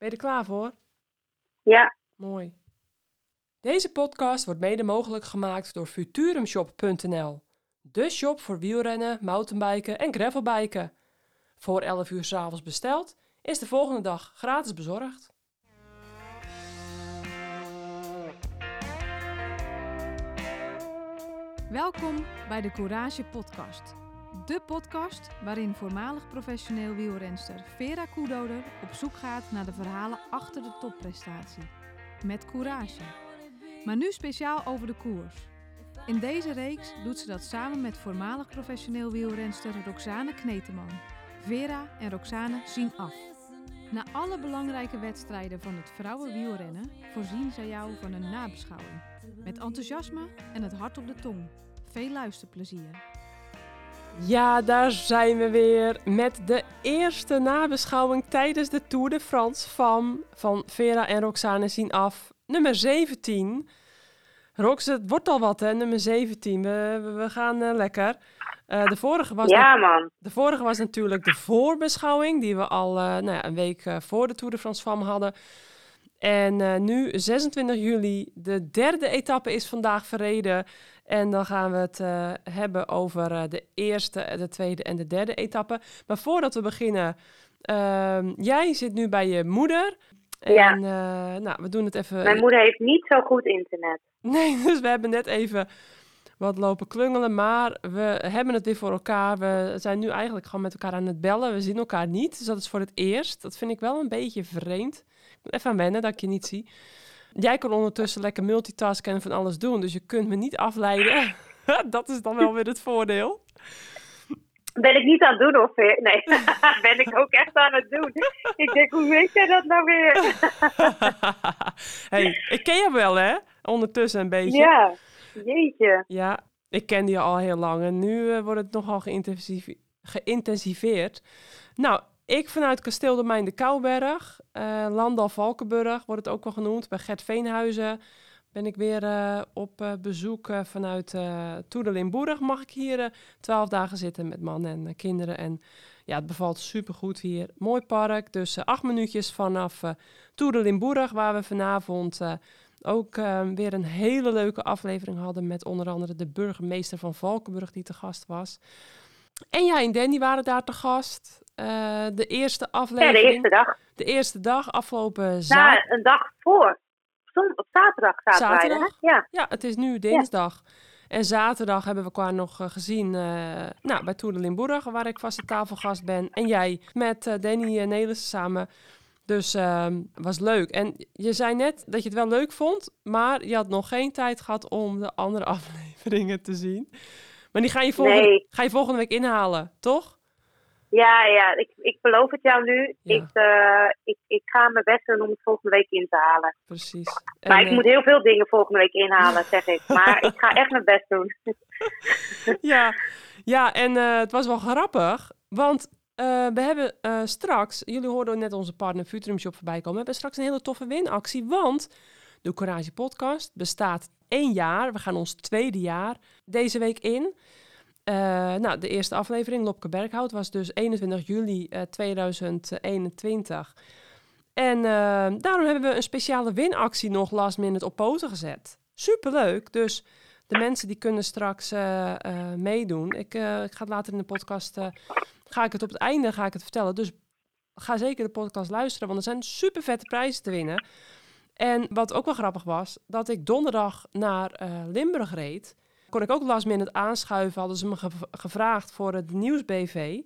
Ben je er klaar voor? Ja. Mooi. Deze podcast wordt mede mogelijk gemaakt door futurumshop.nl. De shop voor wielrennen, mountainbiken en gravelbiken. Voor 11 uur s'avonds besteld, is de volgende dag gratis bezorgd. Welkom bij de Courage Podcast. De podcast waarin voormalig professioneel wielrenster Vera Koedoder op zoek gaat naar de verhalen achter de topprestatie. Met courage. Maar nu speciaal over de koers. In deze reeks doet ze dat samen met voormalig professioneel wielrenster Roxane Kneteman. Vera en Roxane zien af. Na alle belangrijke wedstrijden van het vrouwenwielrennen voorzien zij jou van een nabeschouwing. Met enthousiasme en het hart op de tong. Veel luisterplezier. Ja, daar zijn we weer met de eerste nabeschouwing tijdens de Tour de France van, van Vera en Roxane zien af. Nummer 17. Rox, het wordt al wat hè, nummer 17. We, we, we gaan eh, lekker. Eh, de, vorige was Ja, man. de vorige was natuurlijk de voorbeschouwing, die we al eh, nou ja, een week voor de Tour de France van hadden. En nu, 26 juli, de derde etappe is vandaag verreden. En dan gaan we het eh, hebben over eh, de eerste, de tweede en de derde etappe. Maar voordat we beginnen, ehm, jij zit nu bij je moeder. En Ja. eh, nou, we doen het even. Mijn moeder heeft niet zo goed internet. Nee, dus we hebben net even wat lopen klungelen, maar we hebben het weer voor elkaar. We zijn nu eigenlijk gewoon met elkaar aan het bellen. We zien elkaar niet, dus dat is voor het eerst. Dat vind ik wel een beetje vreemd. Ik moet even aan wennen dat ik je niet zie. Jij kan ondertussen lekker multitasken en van alles doen, dus je kunt me niet afleiden. dat is dan wel weer het voordeel. Ben ik niet aan het doen of weer? Nee, ben ik ook echt aan het doen. Ik denk, hoe weet jij dat nou weer? hey, ik ken je wel, hè? Ondertussen een beetje. Ja, jeetje. Ja, ik ken die al heel lang en nu eh, wordt het nogal geïntensive- geïntensiveerd. Nou, ik vanuit Kasteel de Mijn de Kouberg, eh Landal Valkenburg wordt het ook wel genoemd, bij Gert Veenhuizen ben ik weer eh, op eh, bezoek vanuit uh. Mag ik hier twaalf dagen zitten met man en kinderen en ja, het bevalt supergoed hier. Mooi park, dus acht minuutjes vanaf uh, Toedelimburg, waar we vanavond ook weer een hele leuke aflevering hadden met onder andere de burgemeester van Valkenburg die te gast was. En jij en Danny waren daar te gast. Eh, de eerste Ja, aflevering. de eerste dag. de eerste dag, afgelopen Na zaterdag. een dag voor. Op zaterdag zaten wij er, hè? Zaterdag? Ja. Ja, het is nu dinsdag. En zaterdag hebben we elkaar nog eh, gezien eh, nou, bij Tour de Limburg, waar ik vaste tafelgast ben. En jij met eh, Danny en Nelis samen. Dus ehm was leuk. En je zei net dat je het wel leuk vond, maar je had nog geen tijd gehad om de andere afleveringen te zien. Maar die ga je volgende, Nee. ga je volgende week inhalen, toch? Ja, ja, ik, ik beloof het jou nu. Ja. Ik, eh, ik, ik ga mijn best doen om het volgende week in te halen. Precies. Maar ik eh, moet heel veel dingen volgende week inhalen, zeg ik. Maar ik ga echt mijn best doen. ja, ja, en eh, het was wel grappig, want we hebben straks, jullie hoorden net onze partner Futurum Shop voorbij komen, we hebben straks een hele toffe winactie, want de Courage Podcast bestaat één jaar. We gaan ons tweede jaar deze week in. Eh, nou, de eerste aflevering, Lopke Berghout, was dus 21 juli eh, 2021. En eh, daarom hebben we een speciale winactie nog last minute op poten gezet. Superleuk, dus de mensen die kunnen straks eh, eh, meedoen. Ik, eh, ik ga het later in de podcast, eh, ga ik het op het einde ga ik het vertellen. Dus ga zeker de podcast luisteren, want er zijn super vette prijzen te winnen. En wat ook wel grappig was, dat ik donderdag naar eh, Limburg reed. Kon ik ook last minute aanschuiven, hadden ze me gev- gevraagd voor het Nieuwsbv.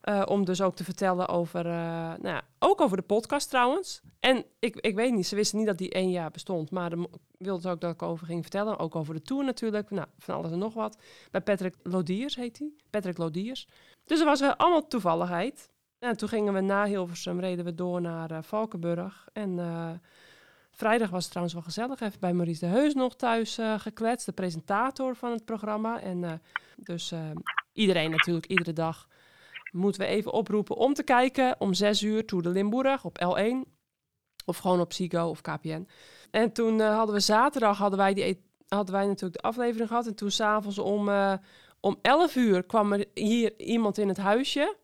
eh om dus ook te vertellen over, eh, nou ja, ook over de podcast trouwens. En ik, ik weet niet, ze wisten niet dat die één jaar bestond. Maar de wilden ze ook dat ik over ging vertellen. Ook over de tour natuurlijk. Nou, van alles en nog wat. Bij Patrick Lodiers heet hij. Patrick Lodiers. Dus er was wel allemaal toevalligheid. En toen gingen we na Hilversum, reden we door naar eh, Valkenburg. En vrijdag was het trouwens wel gezellig. Even bij Maurice de Heus nog thuis eh, gekletst. De presentator van het programma. En eh, dus eh, iedereen natuurlijk, iedere dag moeten we even oproepen om te kijken. Om zes uur Tour de Limburg op L1. Of gewoon op Sigo of KPN. En toen hadden we zaterdag hadden wij, die, e- hadden wij natuurlijk de aflevering gehad. En toen s'avonds om, om 11 uur kwam er hier iemand in het huisje.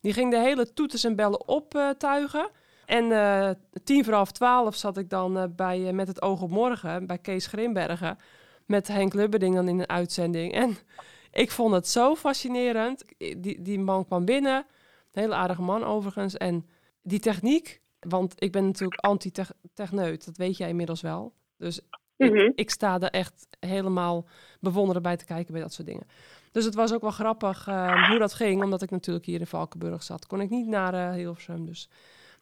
Die ging de hele toeters en bellen optuigen. En eh, tien voor half twaalf zat ik dan eh, bij, eh, met het oog op morgen bij Kees Grimbergen. Met Henk Lubberding dan in een uitzending. En ik vond het zo fascinerend. Die, die man kwam binnen. Een hele aardige man overigens. En die techniek, want ik ben natuurlijk anti-techneut. Dat weet jij inmiddels wel. Dus Mhm. ik, ik sta er echt helemaal bewonderen bij te kijken bij dat soort dingen. Dus het was ook wel grappig hoe dat ging, omdat ik natuurlijk hier in Valkenburg zat. Kon ik niet naar Hilversum, dus...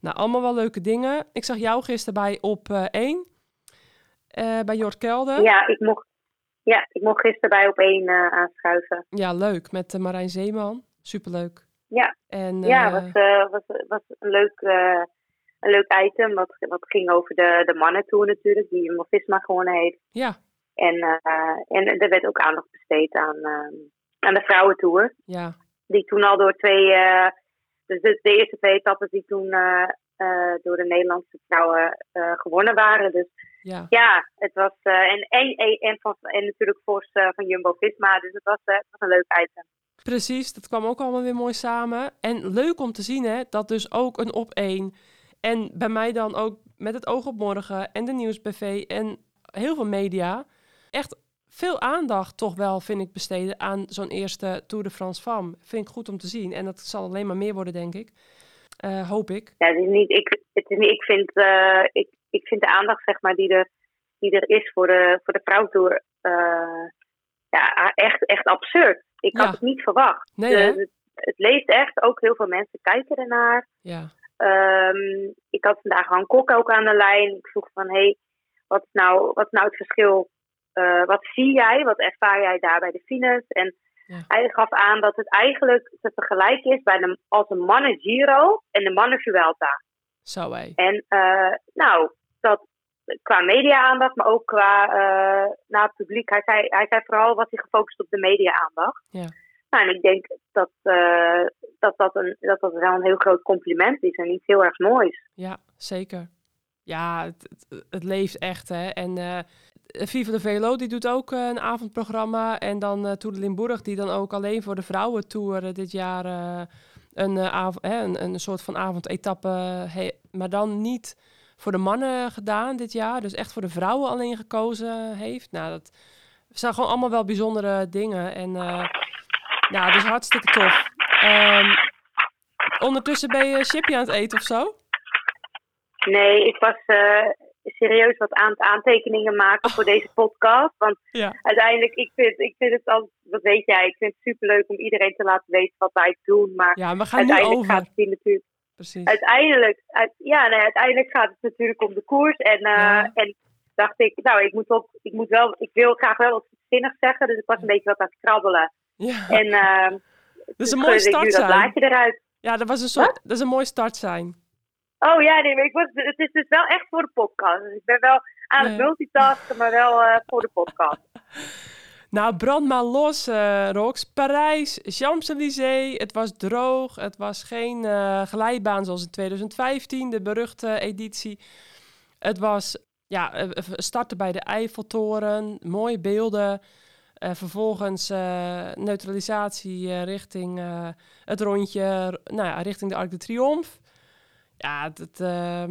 Nou, allemaal wel leuke dingen. Ik zag jou gisteren bij op eh 1, eh, bij Jort Kelder. Ja, ik mocht, ja, ik mocht gisteren bij op één eh, aanschuiven. Ja, leuk, met Marijn Zeeman. Superleuk. Ja. En, Ja, was, was, was een leuk, een leuk item. Wat, wat ging over de, de mannentour natuurlijk, die Jumbo Visma gewonnen heeft. ja, En, en er werd ook aandacht besteed aan, aan de vrouwentour. ja, Die toen al door twee, dus de, de eerste twee etappes die toen eh, eh, door de Nederlandse vrouwen eh, gewonnen waren. Dus ja. ja, het was, en, en, en, van, en natuurlijk eh, van Jumbo Visma. Dus het was, het was een leuk item. Precies, dat kwam ook allemaal weer mooi samen. En leuk om te zien, hè, dat dus ook een op één. En bij mij dan ook met het oog op morgen en de nieuwsbv en heel veel media. Echt veel aandacht toch wel, vind ik, besteden aan zo'n eerste Tour de France Femme. Vind ik goed om te zien. En dat zal alleen maar meer worden, denk ik. Eh, hoop ik. Ja, het is niet, ik, het is niet, ik, vind, eh, ik, ik vind de aandacht zeg maar, die, er, die er is voor de, voor de vrouwentour eh, ja, echt, echt absurd. Ik had het niet verwacht. Nee, De- hè? het, het leeft echt. Ook heel veel mensen kijken ernaar. Ja, Ehm, ik had vandaag Han Kok ook aan de lijn. Ik vroeg van, hé, hey, wat, is nou, wat is nou het verschil? Eh, wat zie jij? Wat ervaar jij daar bij de fines? En Ja. hij gaf aan dat het eigenlijk te vergelijken is bij de, als een mannen Giro en de mannen Vuelta. zo hé. En eh, nou, dat qua media-aandacht, maar ook qua eh, naar het publiek. Hij zei, hij zei vooral was hij gefocust op de media-aandacht. Ja. Nou, en ik denk dat, dat, dat, een, dat dat wel een heel groot compliment is en iets heel erg moois. Ja, zeker. Ja, het, het, het leeft echt, hè. En Viva de Velo, die doet ook eh, een avondprogramma. En dan eh Tour de Limburg, die dan ook alleen voor de vrouwentour eh, dit jaar... eh, een, eh, een, soort van avondetappe, he- maar dan niet voor de mannen gedaan dit jaar. Dus echt voor de vrouwen alleen gekozen heeft. Nou, dat zijn gewoon allemaal wel bijzondere dingen. En eh ja, dus hartstikke tof. Ehm, ondertussen ben je chipje aan het eten of zo? Nee, ik was eh, serieus wat aan aantekeningen maken voor deze podcast. Want Ja. uiteindelijk, ik vind, ik vind het al, dat weet jij, ik vind het superleuk om iedereen te laten weten wat wij doen. Maar Ja, we gaan nu uiteindelijk over. gaat het hier natuurlijk Precies. uiteindelijk, uit- ja, nee, uiteindelijk gaat het natuurlijk om de koers. En, eh, Ja. en dacht ik, nou, ik moet, op, ik moet wel, ik wil graag wel wat zinnigs zeggen. Dus ik was een beetje wat aan het krabbelen. Ja, En uh, dat is een mooie ik nu start zijn. eruit. Ja, dat was een soort, dat is een mooie start zijn. Oh ja, nee, maar ik was, het is dus wel echt voor de podcast. Dus ik ben wel aan het multitasken, maar wel eh, voor de podcast. Nou, brand maar los, eh Rox. Parijs, Champs-Élysées. Het was droog. Het was geen eh, glijbaan zoals in 2015, de beruchte editie. Het was, ja, starten bij de Eiffeltoren. Mooie beelden. Vervolgens neutralisatie richting het rondje, nou ja, richting de Arc de Triomphe. Ja, het, het,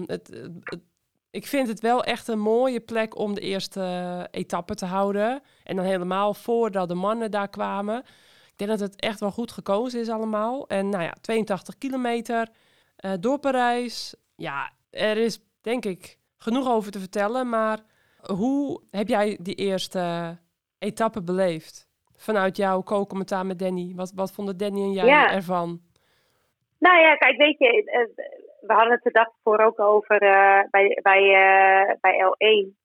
het, het- het- ik vind het wel echt een mooie plek om de eerste etappe te houden. En dan helemaal voordat de mannen daar kwamen. Ik denk dat het echt wel goed gekozen is allemaal. En nou ja, 82 kilometer eh, door Parijs. Ja, er is denk ik genoeg over te vertellen. Maar hoe heb jij die eerste etappe beleefd? Vanuit jouw co-commentaar met Danny. Wat, wat vonden Danny en jij Ja. ervan? Nou ja, kijk, weet je, eh, we hadden het de dag voor ook over eh, bij, bij, eh, bij L1.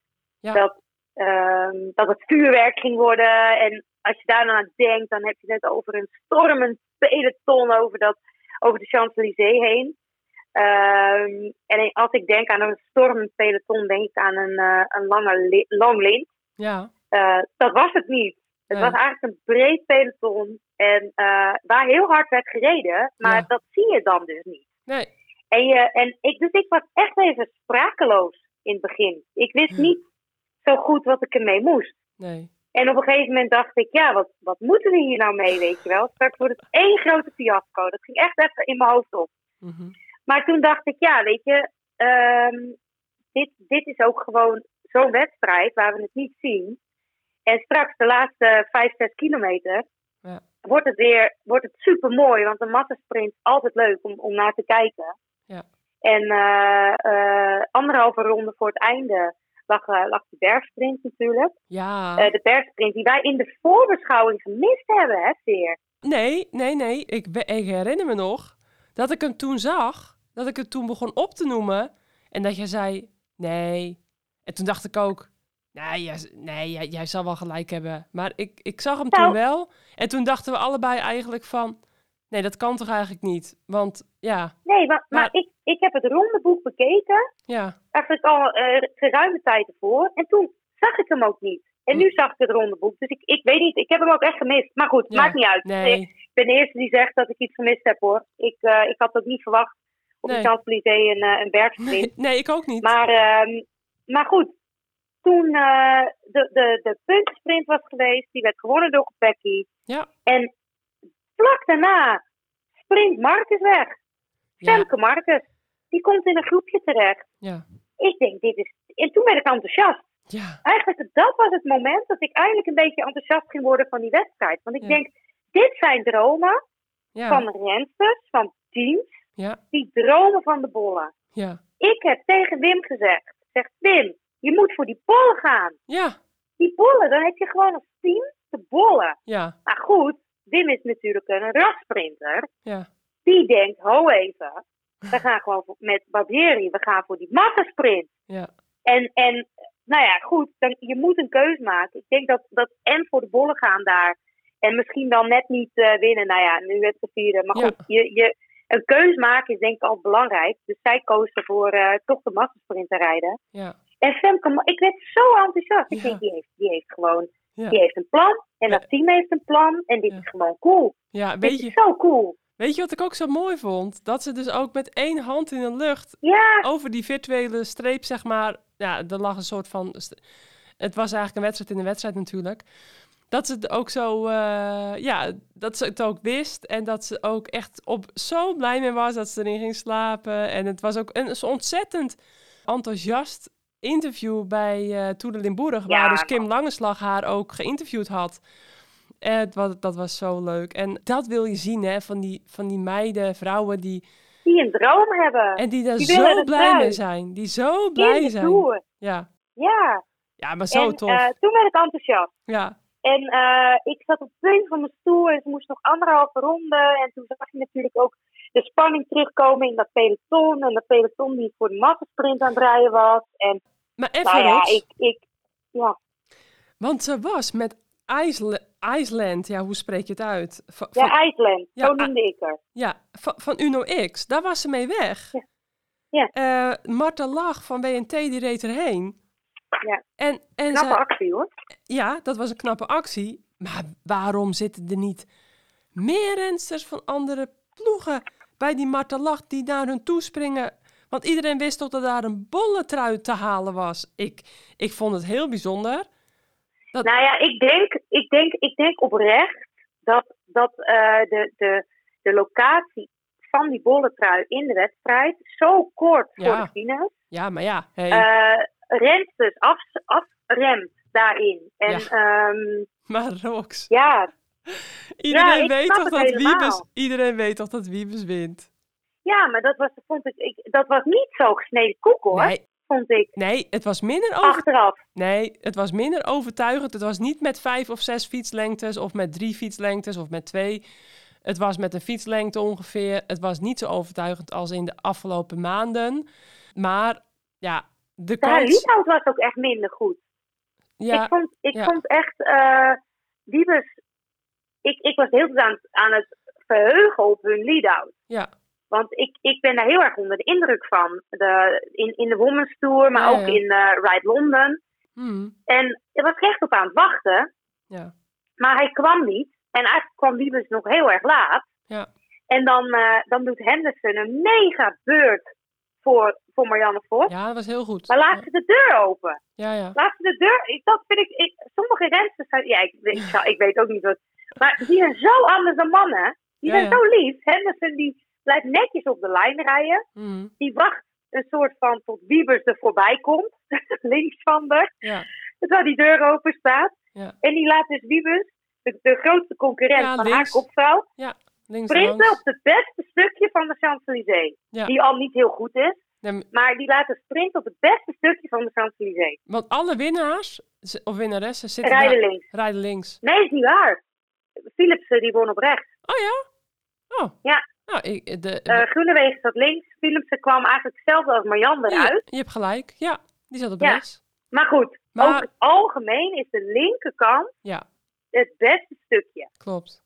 Ja. Dat, ehm, dat het vuurwerk ging worden. En als je daar dan aan denkt, dan heb je het over een stormend peloton over, dat, over de Champs-Élysées heen. Ehm, en als ik denk aan een stormend peloton, denk ik aan een, eh, een lange long lint. Ja, dat was het niet. Het Nee. was eigenlijk een breed peloton. En waar heel hard werd gereden. Maar Ja. dat zie je dan dus niet. nee. En, je, en ik, dus ik was echt even sprakeloos in het begin. Ik wist Ja. niet zo goed wat ik ermee moest. Nee. En op een gegeven moment dacht ik, ja, wat, wat moeten we hier nou mee, weet je wel? Straks wordt het één grote fiasco. Dat ging echt even in mijn hoofd op. Mhm. Maar toen dacht ik, ja, weet je, ehm, dit, dit is ook gewoon zo'n wedstrijd waar we het niet zien. En straks de laatste 5, 6 kilometer Ja. wordt het weer wordt het super mooi. Want een massasprint is altijd leuk om, om naar te kijken. En eh, eh, anderhalve ronde voor het einde lag, eh, lag de bergsprint natuurlijk. Ja. De bergsprint die wij in de voorbeschouwing gemist hebben, hè, Veer? Nee, nee, nee. Ik, ik herinner me nog dat ik hem toen zag. Dat ik het toen begon op te noemen. En dat jij zei, nee. En toen dacht ik ook, nee, jij, nee, jij, jij zal wel gelijk hebben. Maar ik, ik zag hem Nou. toen wel. En toen dachten we allebei eigenlijk van, nee, dat kan toch eigenlijk niet? Want ja, Nee, maar, maar ik, ik heb het rondeboek bekeken. ja, Eigenlijk al eh, geruime tijd ervoor. En toen zag ik hem ook niet. En nu zag ik het rondeboek. Dus ik, ik weet niet, ik heb hem ook echt gemist. Maar goed, Ja, maakt niet uit. Ik ben de eerste die zegt dat ik iets gemist heb hoor. Ik, eh, ik had ook niet verwacht op Nee. de Champs-Élysées een, eh, een bergsprint. nee, nee, ik ook niet. Maar, ehm, maar goed, toen de, de, de puntensprint was geweest, die werd gewonnen door Kopecky. Ja. En vlak daarna sprint Marcus weg. Femke Marcus. Die komt in een groepje terecht. ja, Ik denk, dit is... En toen werd ik enthousiast. ja, Eigenlijk, dat was het moment dat ik eindelijk een beetje enthousiast ging worden van die wedstrijd. Want ik Ja. denk, dit zijn dromen ja, van rensters, van teams, die dromen van de bollen. ja, Ik heb tegen Wim gezegd, zegt Wim, je moet voor die bollen gaan. ja, Die bollen, dan heb je gewoon als team de bollen. ja, Maar goed, Wim is natuurlijk een rasprinter. ja, Die denkt, ho even, we gaan gewoon met Barbieri, we gaan voor die massasprint. ja, En, en nou ja, goed, dan, je moet een keus maken. Ik denk dat, dat en voor de bollen gaan daar. En misschien dan net niet eh, winnen. Nou ja, nu ze vierde. Maar Ja. goed, je, je, een keus maken is denk ik altijd belangrijk. Dus zij koos ervoor eh, toch de massasprint te rijden. ja, En Femke, ik werd zo enthousiast. Ik Ja. denk, die heeft, die heeft gewoon, Ja. die heeft een plan. En dat team heeft een plan. En dit Ja. is gewoon cool. ja. Dit Weet je, is zo cool. Weet je wat ik ook zo mooi vond? Dat ze dus ook met één hand in de lucht Ja, over die virtuele streep, zeg maar. Ja, er lag een soort van. Het was eigenlijk een wedstrijd in een wedstrijd natuurlijk. Dat ze het ook zo. eh, ja, dat ze het ook wist. En dat ze ook echt op zo blij mee was dat ze erin ging slapen. En het was ook een zo ontzettend enthousiast interview bij eh Tour de Limburg. Ja, waar dus Kim Langeslag haar ook geïnterviewd had. Het was, dat was zo leuk. En dat wil je zien, hè, van die, van die meiden, vrouwen die. die een droom hebben. En die daar Die zo blij mee zijn. Die zo blij zijn. Ja. Ja. ja, maar zo en tof. eh, toen werd ik enthousiast. ja, En eh, ik zat op het punt van mijn stoel en ze moest nog anderhalve ronde. En toen zag je natuurlijk ook de spanning terugkomen in dat peloton. En dat peloton die voor de massasprint aan het rijden was. En maar even nou ja, ik, ik, ja, want ze was met IJsle- IJsland, ja, hoe spreek je het uit? Van, ja, IJsland, Ja, zo noemde ik haar. ja, van, van Uno X, daar was ze mee weg. Ja. Ja. Eh, Marta Lach van WNT, die reed erheen. Ja. En, en Knappe actie hoor. ja, dat was een knappe actie. Maar waarom zitten er niet meer rensters van andere ploegen bij die Marta Lach die naar hun toe springen? Want iedereen wist toch dat daar een bolle trui te halen was. Ik, ik vond het heel bijzonder. Dat- Nou ja, ik denk, ik denk, ik denk oprecht dat, dat eh, de, de, de locatie van die bolletrui in de wedstrijd zo kort voor de finish Ja, maar ja, hey, eh rensters af, afremt daarin. En Ja. ja, maar Rox. ja, Iedereen, weet toch dat. Wiebes, iedereen weet toch dat Wiebes wint? ja, maar dat was, vond ik, ik, dat was niet zo gesneden koek hoor, Nee, vond ik. nee, het was minder over, Achteraf. nee, het was minder overtuigend. Het was niet met vijf of zes fietslengtes of met drie fietslengtes of met twee. Het was met een fietslengte ongeveer. Het was niet zo overtuigend als in de afgelopen maanden. Maar ja, de haar kans... lead-out was ook echt minder goed. Ja, ik vond, ik ja. vond echt, eh Wiebes, ik, ik was heel aan, aan het verheugen op hun lead-out. ja, Want ik, ik ben daar heel erg onder de indruk van. De, in, in de Women's Tour, maar Ja, ook ja. in eh Ride London. hmm, En ik was echt op aan het wachten. ja, Maar hij kwam niet. En eigenlijk kwam Wiebes nog heel erg laat. ja, En dan, eh, dan doet Henderson een mega beurt voor, voor Marianne Vos. ja, dat was heel goed. Maar laat ze de deur open. Ja, ja, Laat ze de deur... Ik, dat vind ik... ik sommige rensters zijn... Ja, ik, ik, ik weet ook niet wat... Maar die zijn zo anders dan mannen. Die zijn zo lief. Henderson die blijft netjes op de lijn rijden. hmm, Die wacht een soort van tot Wiebers er voorbij komt. links van de. Ja. Terwijl die deur open staat. Ja. En die laat dus Wiebers, de, de grootste concurrent Ja, van haar links. kopvrouw, Links sprinten op het beste stukje van de Champs-Élysées. Ja. Die al niet heel goed is. Nee, Maar die laten sprinten op het beste stukje van de Champs-Élysées. want alle winnaars, of winnaressen, zitten Rijden daar- links. rijden links. Nee, is niet waar. Philipsen die won op rechts. Oh ja? Oh. Ja. Nou, ik, de, Eh zat links. Philipsen kwam eigenlijk hetzelfde als Marjan ja, eruit. je hebt gelijk. Ja, die zat op Ja. rechts. Maar goed, Maar- over het algemeen is de linkerkant Ja, het beste stukje. klopt.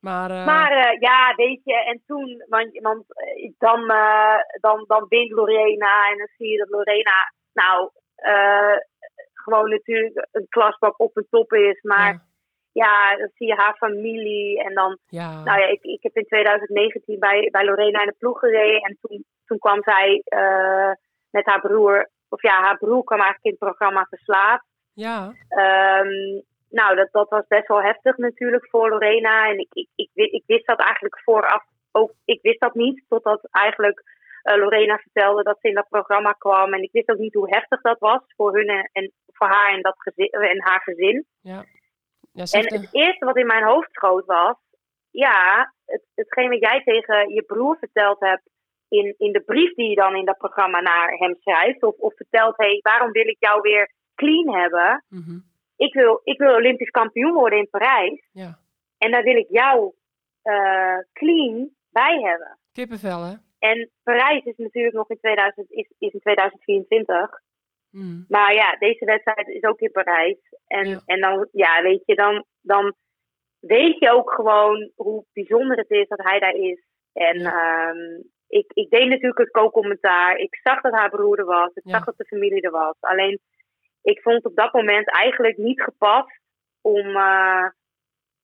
Maar, eh, Maar eh, ja, weet je, en toen, want, want eh, dan, eh, dan, dan wint Lorena en dan zie je dat Lorena, nou, eh, gewoon natuurlijk een klasbak op en top is. Maar ja. Dan zie je haar familie en dan, ja, nou ja, ik, ik heb in 2019 bij, bij Lorena in de ploeg gereden en toen, toen kwam zij eh, met haar broer, of ja, haar broer kwam eigenlijk in het programma Verslaafd. ja, Ehm, nou, dat, dat was best wel heftig natuurlijk voor Lorena. En ik, ik, ik, ik wist dat eigenlijk vooraf ook. Ik wist dat niet, totdat eigenlijk eh, Lorena vertelde dat ze in dat programma kwam. En ik wist ook niet hoe heftig dat was voor hun en, en voor haar en, dat gezin, en haar gezin. ja. Ja En het eerste wat in mijn hoofd schoot was, ja, het, hetgeen wat jij tegen je broer verteld hebt in, in de brief die je dan in dat programma naar hem schrijft, of, of vertelt, hé, hey, waarom wil ik jou weer clean hebben? mhm, Ik wil, ik wil Olympisch kampioen worden in Parijs ja. en daar wil ik jou eh, clean bij hebben. Kippenvel, hè? En Parijs is natuurlijk nog in, 2000, is, is in 2024. Mhm. Maar ja, deze wedstrijd is ook in Parijs. En, Ja. en dan, ja, weet je, dan, dan weet je ook gewoon hoe bijzonder het is dat hij daar is. En Ja. ehm, ik, ik deed natuurlijk het co-commentaar. Ik zag dat haar broer er was. Ik Ja. zag dat de familie er was. Alleen, ik vond op dat moment eigenlijk niet gepast om, eh,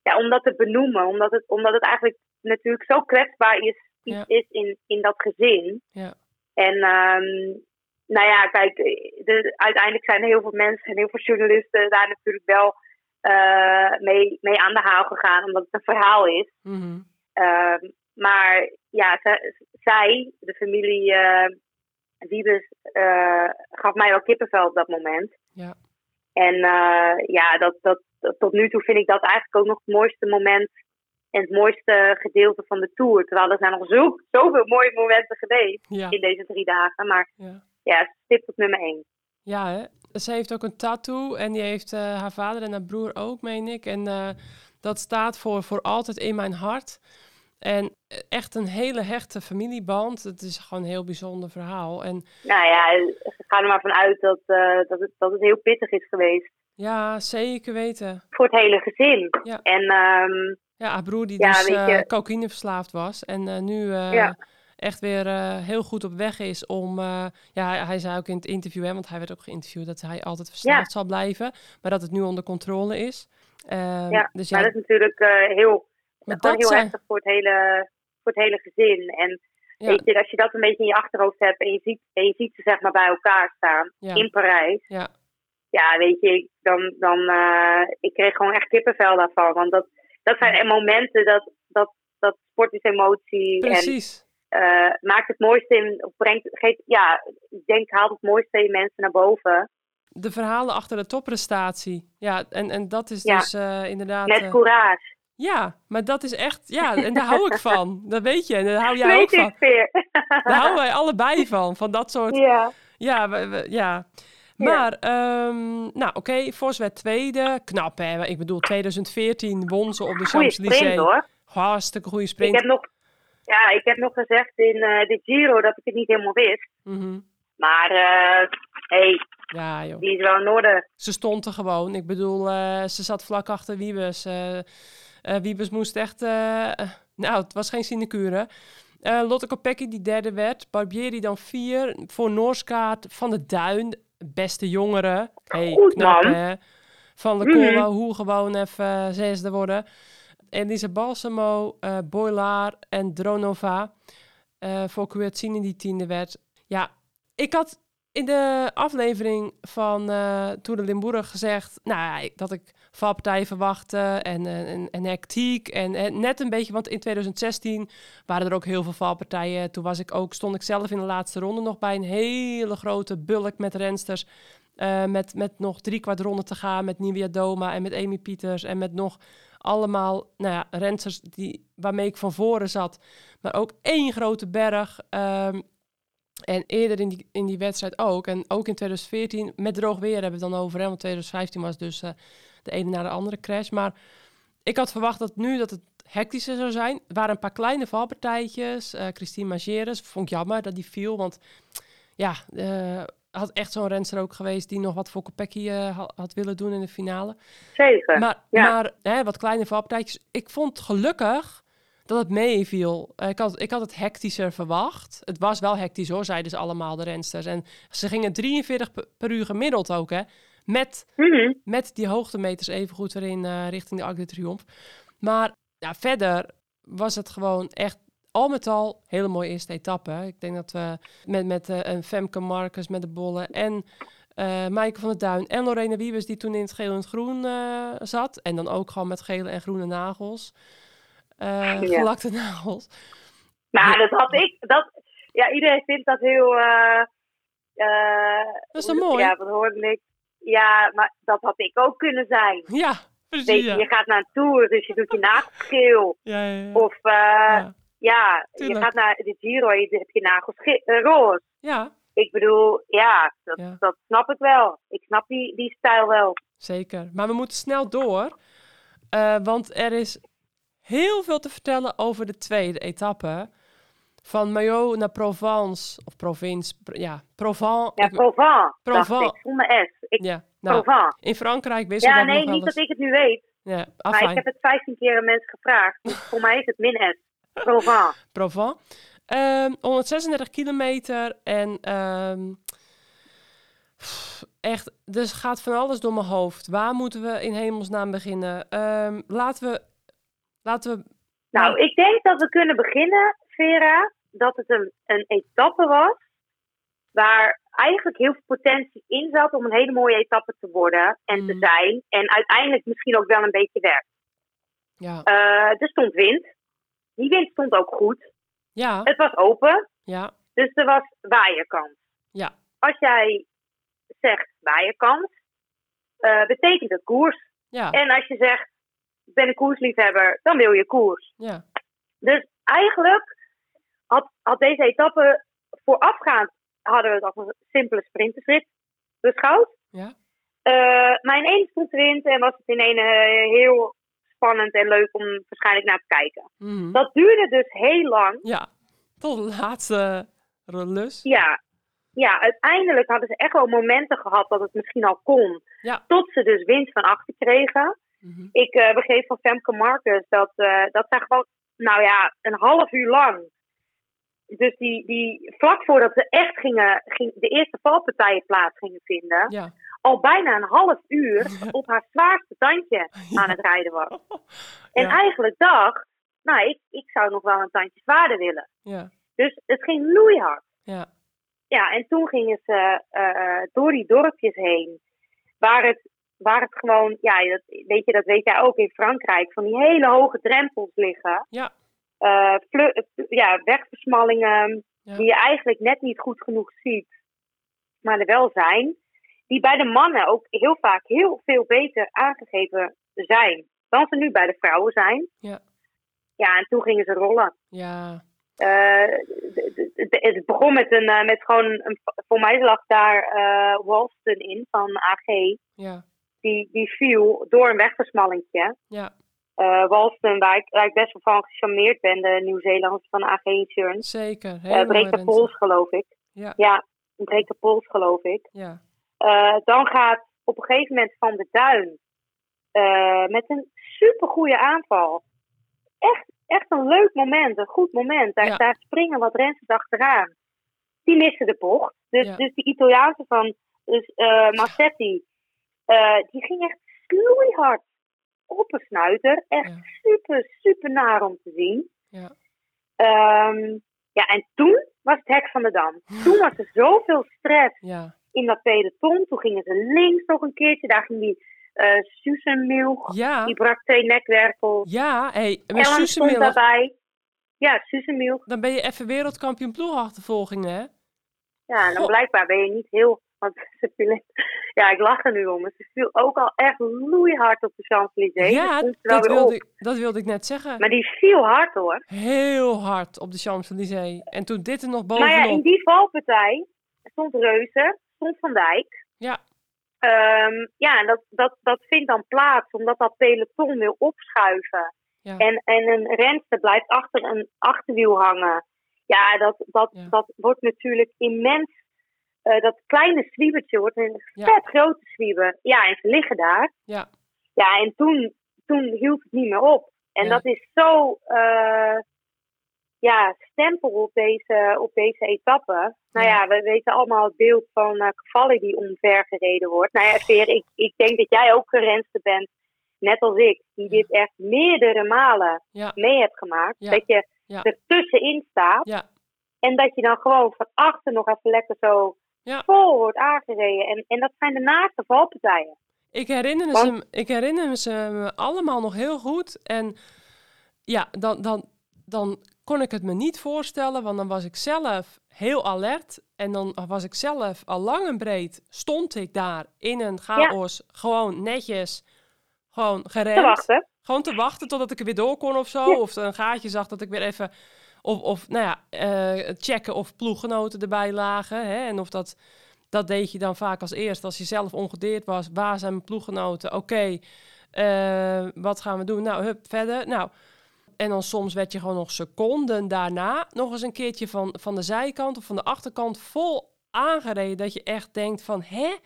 ja, om dat te benoemen. Omdat het, omdat het eigenlijk natuurlijk zo kwetsbaar is, Ja. is in, in dat gezin. Ja. En ehm, nou ja, kijk, de, uiteindelijk zijn heel veel mensen en heel veel journalisten daar natuurlijk wel eh, mee, mee aan de haal gegaan, omdat het een verhaal is. Mhm. Ehm, maar ja, zij, de familie eh Wiebes, eh, gaf mij wel kippenvel op dat moment. Ja. En ja, dat, dat, dat- tot nu toe vind ik dat eigenlijk ook nog het mooiste moment en het mooiste gedeelte van de tour. Terwijl er zijn nog zo, zoveel mooie momenten geweest Ja, in deze drie dagen. Maar ja. Ja, stipt op nummer één. Ja, hè? Ze heeft ook een tattoo en die heeft eh, haar vader en haar broer ook, meen ik. En eh, dat staat voor, voor altijd in mijn hart. En eh, echt een hele hechte familieband. Het is gewoon een heel bijzonder verhaal. En Nou ja, gaan er maar vanuit dat, dat, het, dat het heel pittig is geweest ja, zeker weten. voor het hele gezin. Ja. En ehm, Ja, haar broer die Ja, dus weet eh je- cocaïne verslaafd was. En nu Ja. Echt weer eh, heel goed op weg is om... eh, ja, hij, hij zei ook in het interview, hè, want hij werd ook geïnterviewd... dat hij altijd verslaafd zal blijven. Maar dat het nu onder controle is. Ehm, ja, dus maar ja, dat is natuurlijk eh, heel, dat heel zijn... heftig voor het, hele, voor het hele gezin. En Ja, weet je, als je dat een beetje in je achterhoofd hebt en je ziet, en je ziet ze zeg maar bij elkaar staan ja, in Parijs. ja, Ja, weet je, dan, dan ik kreeg gewoon echt kippenvel daarvan. Want dat, dat zijn momenten dat, dat, dat sport is emotie. En precies. eh, maakt het mooiste in, of brengt, geeft, ja, ik denk haalt het mooiste in mensen naar boven. De verhalen achter de topprestatie. Ja, en, en dat is Ja. dus eh, inderdaad... Met eh, courage. ja, maar dat is echt... Ja, en daar hou ik van. Dat weet je. En daar hou jij ook van. ik weer. Daar houden wij allebei van. Van dat soort... ja. Ja, we, we- ja. Maar, ehm, nou oké, Vos werd tweede. Knap hè. Ik bedoel, 2014 won ze op de Champs-Élysées. hoor. Hartstikke goede Ik sprint. heb nog, ja, ik heb nog gezegd in eh, de Giro dat ik het niet helemaal wist. Mhm. Maar eh hey, Ja joh. die is wel in orde. Ze stond er gewoon. Ik bedoel, eh, ze zat vlak achter Wiebes. Wiebes moest echt... nou, het was geen sinecure. Lotte Kopecky die derde werd. Barbieri dan vier. Voor Noorskaart Van de Duin. Beste jongere. Hey, Goed, knap man. hè. Van de. Colla, hoe gewoon even zesde worden. Elise Balsamo, eh Boilaar en Dronova. eh voor Kwiatkine die tiende werd. Ja, ik had in de aflevering van uh, de Limburg gezegd nou, dat ik valpartijen verwachtte en, en, en hectiek. En, net een beetje, want in 2016 waren er ook heel veel valpartijen. Toen was ik ook, stond ik zelf in de laatste ronde nog bij een hele grote bulk met rensters. Uh, met, met nog drie kwart te gaan met Nivea Doma en met Amy Pieters en met nog allemaal nou ja, rensters die, waarmee ik van voren zat. Maar ook één grote berg. Um, en eerder in die, in die wedstrijd ook. En ook in 2014, met droog weer hebben we het dan over. Hè, want 2015 was dus uh, de ene na de andere crash. Maar ik had verwacht dat nu dat het hectischer zou zijn. Er waren een paar kleine valpartijtjes. Uh, Christine Mageres, vond ik jammer dat die viel. Want ja, uh, had echt zo'n renster ook geweest die nog wat voor Kopecky had, had, willen doen in de finale. Zeker, Maar, ja. maar hè, wat kleine valpartijtjes. Ik vond gelukkig dat het meeviel. Uh, ik, had, ik had het hectischer verwacht. Het was wel hectisch hoor, zeiden ze allemaal, de rensters. En ze gingen 43 per uur gemiddeld ook, hè. Met, mm -hmm. met die hoogtemeters even goed erin uh, richting de Arc de Triomphe. Maar ja, verder was het gewoon echt al met al hele mooie eerste etappe. Ik denk dat we met, met uh, een Femke Marcus met de bollen en uh, Maaike van der Duin en Lorena Wiebes die toen in het geel en het groen uh, zat. En dan ook gewoon met gele en groene nagels. Uh, ja. gelakte nagels. Nou, dat had ik. Dat, ja, iedereen vindt dat heel. Dat is mooi. Ja, wat hoorde ik. Ja, maar dat had ik ook kunnen zijn. Ja, precies. Weet je, ja. je gaat naar een tour, dus je doet je nagels geel. Ja, ja, ja. Of ja, ja je gaat naar de Giro en je hebt je nagels roze. Ja. Ik bedoel, ja dat, ja, dat snap ik wel. Ik snap die, die stijl wel. Zeker. Maar we moeten snel door. Uh, want er is heel veel te vertellen over de tweede etappe. Van Mayo naar Provence, of Provence, ja, Provence. Ja, Provence. Provence. Ik zonder S. Ik, ja, nou, Provence. In Frankrijk wist je ja, dat nee, nog wel niet eens. dat ik het nu weet. Ja, maar ik heb het 15 keer aan mensen gevraagd. Dus voor mij is het min S. Provence. Provence. Um, 136 kilometer en um, echt, dus gaat van alles door mijn hoofd. Waar moeten we in hemelsnaam beginnen? Um, laten we Laten we. Nou, ik denk dat we kunnen beginnen, Vera, dat het een, een etappe was waar eigenlijk heel veel potentie in zat om een hele mooie etappe te worden en mm. te zijn. En uiteindelijk misschien ook wel een beetje werd. Ja. Uh, er stond wind. Die wind stond ook goed. Ja. Het was open. Ja. Dus er was waaierkans. Ja. Als jij zegt waaierkans, uh, betekent het koers. Ja. En als je zegt ik ben een koersliefhebber, dan wil je koers. Ja. Dus eigenlijk had, had deze etappe voorafgaand, hadden we het als een simpele sprintersrit beschouwd. Ja. Uh, maar ineens stond wind en was het in een uh, heel spannend en leuk om waarschijnlijk naar te kijken. Mm. Dat duurde dus heel lang. Ja, tot de laatste lus. Ja. Ja, uiteindelijk hadden ze echt wel momenten gehad dat het misschien al kon. Ja. Tot ze dus winst van achter kregen. Mm -hmm. Ik uh, begreep van Femke Marcus dat, uh, dat zij gewoon, nou ja, een half uur lang. Dus die, die vlak voordat ze echt gingen, ging, de eerste valpartijen plaats gingen vinden, ja. Al bijna een half uur op haar zwaarste tandje aan het rijden was. En ja. eigenlijk dacht, nou, ik, ik zou nog wel een tandje zwaarder willen. Ja. Dus het ging loeihard. Ja. Ja, en toen gingen ze uh, door die dorpjes heen, waar het waar het gewoon, ja, dat, weet je, dat weet jij ook in Frankrijk, van die hele hoge drempels liggen. Ja. Uh, ja, wegversmallingen, ja. die je eigenlijk net niet goed genoeg ziet, maar er wel zijn. Die bij de mannen ook heel vaak heel veel beter aangegeven zijn dan ze nu bij de vrouwen zijn. Ja. Ja, en toen gingen ze rollen. Ja. Uh, het begon met een, uh, met gewoon, een, voor mij lag daar uh, Walston in van AG. Ja die, die viel door een wegversmallingje. Ja. Walston, waar ik, waar ik best wel van gecharmeerd ben, de Nieuw-Zeelanders van AG Insurance. Zeker. Uh, breekt de pols, geloof ik. Ja. Ja, breekt de pols, geloof ik. Ja. Uh, dan gaat op een gegeven moment Van de Duin met een supergoeie aanval. Echt, echt een leuk moment, een goed moment. Daar, ja. daar springen wat rensters achteraan. Die missen de bocht. Dus, Ja. dus die Italiaanse van dus, Massetti, uh, die ging echt snoeihard op een snuiter. Echt Ja. super, super naar om te zien. Ja. Um, Ja, en toen was het hek van de dam. Toen was er zoveel stress Ja. In dat peloton. Toen gingen ze links nog een keertje. Daar ging die eh Susan Milch. Ja. Die brak twee nekwervels. Ja, hey, Miller, daarbij. Ja, Susan Milch. dan ben je even wereldkampioen ploegachtervolging, hè? Ja, en dan blijkbaar ben je niet heel... Want ze ja, ik lach er nu om. maar Ze viel ook al echt loeihard op de Champs-Élysées. ja, Dat wilde, ik, dat wilde ik net zeggen. Maar die viel hard hoor. Heel hard op de Champs-Élysées. En toen dit er nog Nou ja, bovenop. in die valpartij stond Reuzen, Van Dijk. Ja, Ehm, ja, en dat, dat, dat vindt dan plaats omdat dat peloton wil opschuiven. Ja. En, en een renster blijft achter een achterwiel hangen. Ja, dat, dat, Ja. dat wordt natuurlijk immens. eh, dat kleine zwiebertje wordt een vet grote zwieber. Ja, en ze liggen daar. ja, Ja, en toen, toen hield het niet meer op. En dat is zo eh, ja, stempel op deze, op deze etappe. Nou Ja. we weten allemaal het beeld van eh Cavalli die omver gereden wordt. Nou ja, Veer, ik, ik denk dat jij ook een renster bent, net als ik, die dit echt meerdere malen ja, mee hebt gemaakt. Ja. Dat je Ja. er tussenin staat ja, en dat je dan gewoon van achter nog even lekker zo vol wordt aangereden. En, en dat zijn de naaste valpartijen. Ik herinner, Want- ze, ik herinner ze me allemaal nog heel goed. En ja, dan, dan, dan kon ik het me niet voorstellen, want dan was ik zelf heel alert. En dan was ik zelf al lang en breed, stond ik daar in een chaos, gewoon netjes, gewoon gerend. Te wachten. Gewoon te wachten totdat ik er weer door kon of zo. Ja. Of een gaatje zag dat ik weer even... Of, of nou ja, eh, checken of ploeggenoten erbij lagen. Hè? En of dat... Dat deed je dan vaak als eerst. Als je zelf ongedeerd was. Waar zijn mijn ploeggenoten? Oké, eh, wat gaan we doen? Nou, hup, verder. Nou, en dan soms werd je gewoon nog seconden daarna... nog eens een keertje van, van de zijkant of van de achterkant... vol aangereden. Dat je echt denkt van... Hè?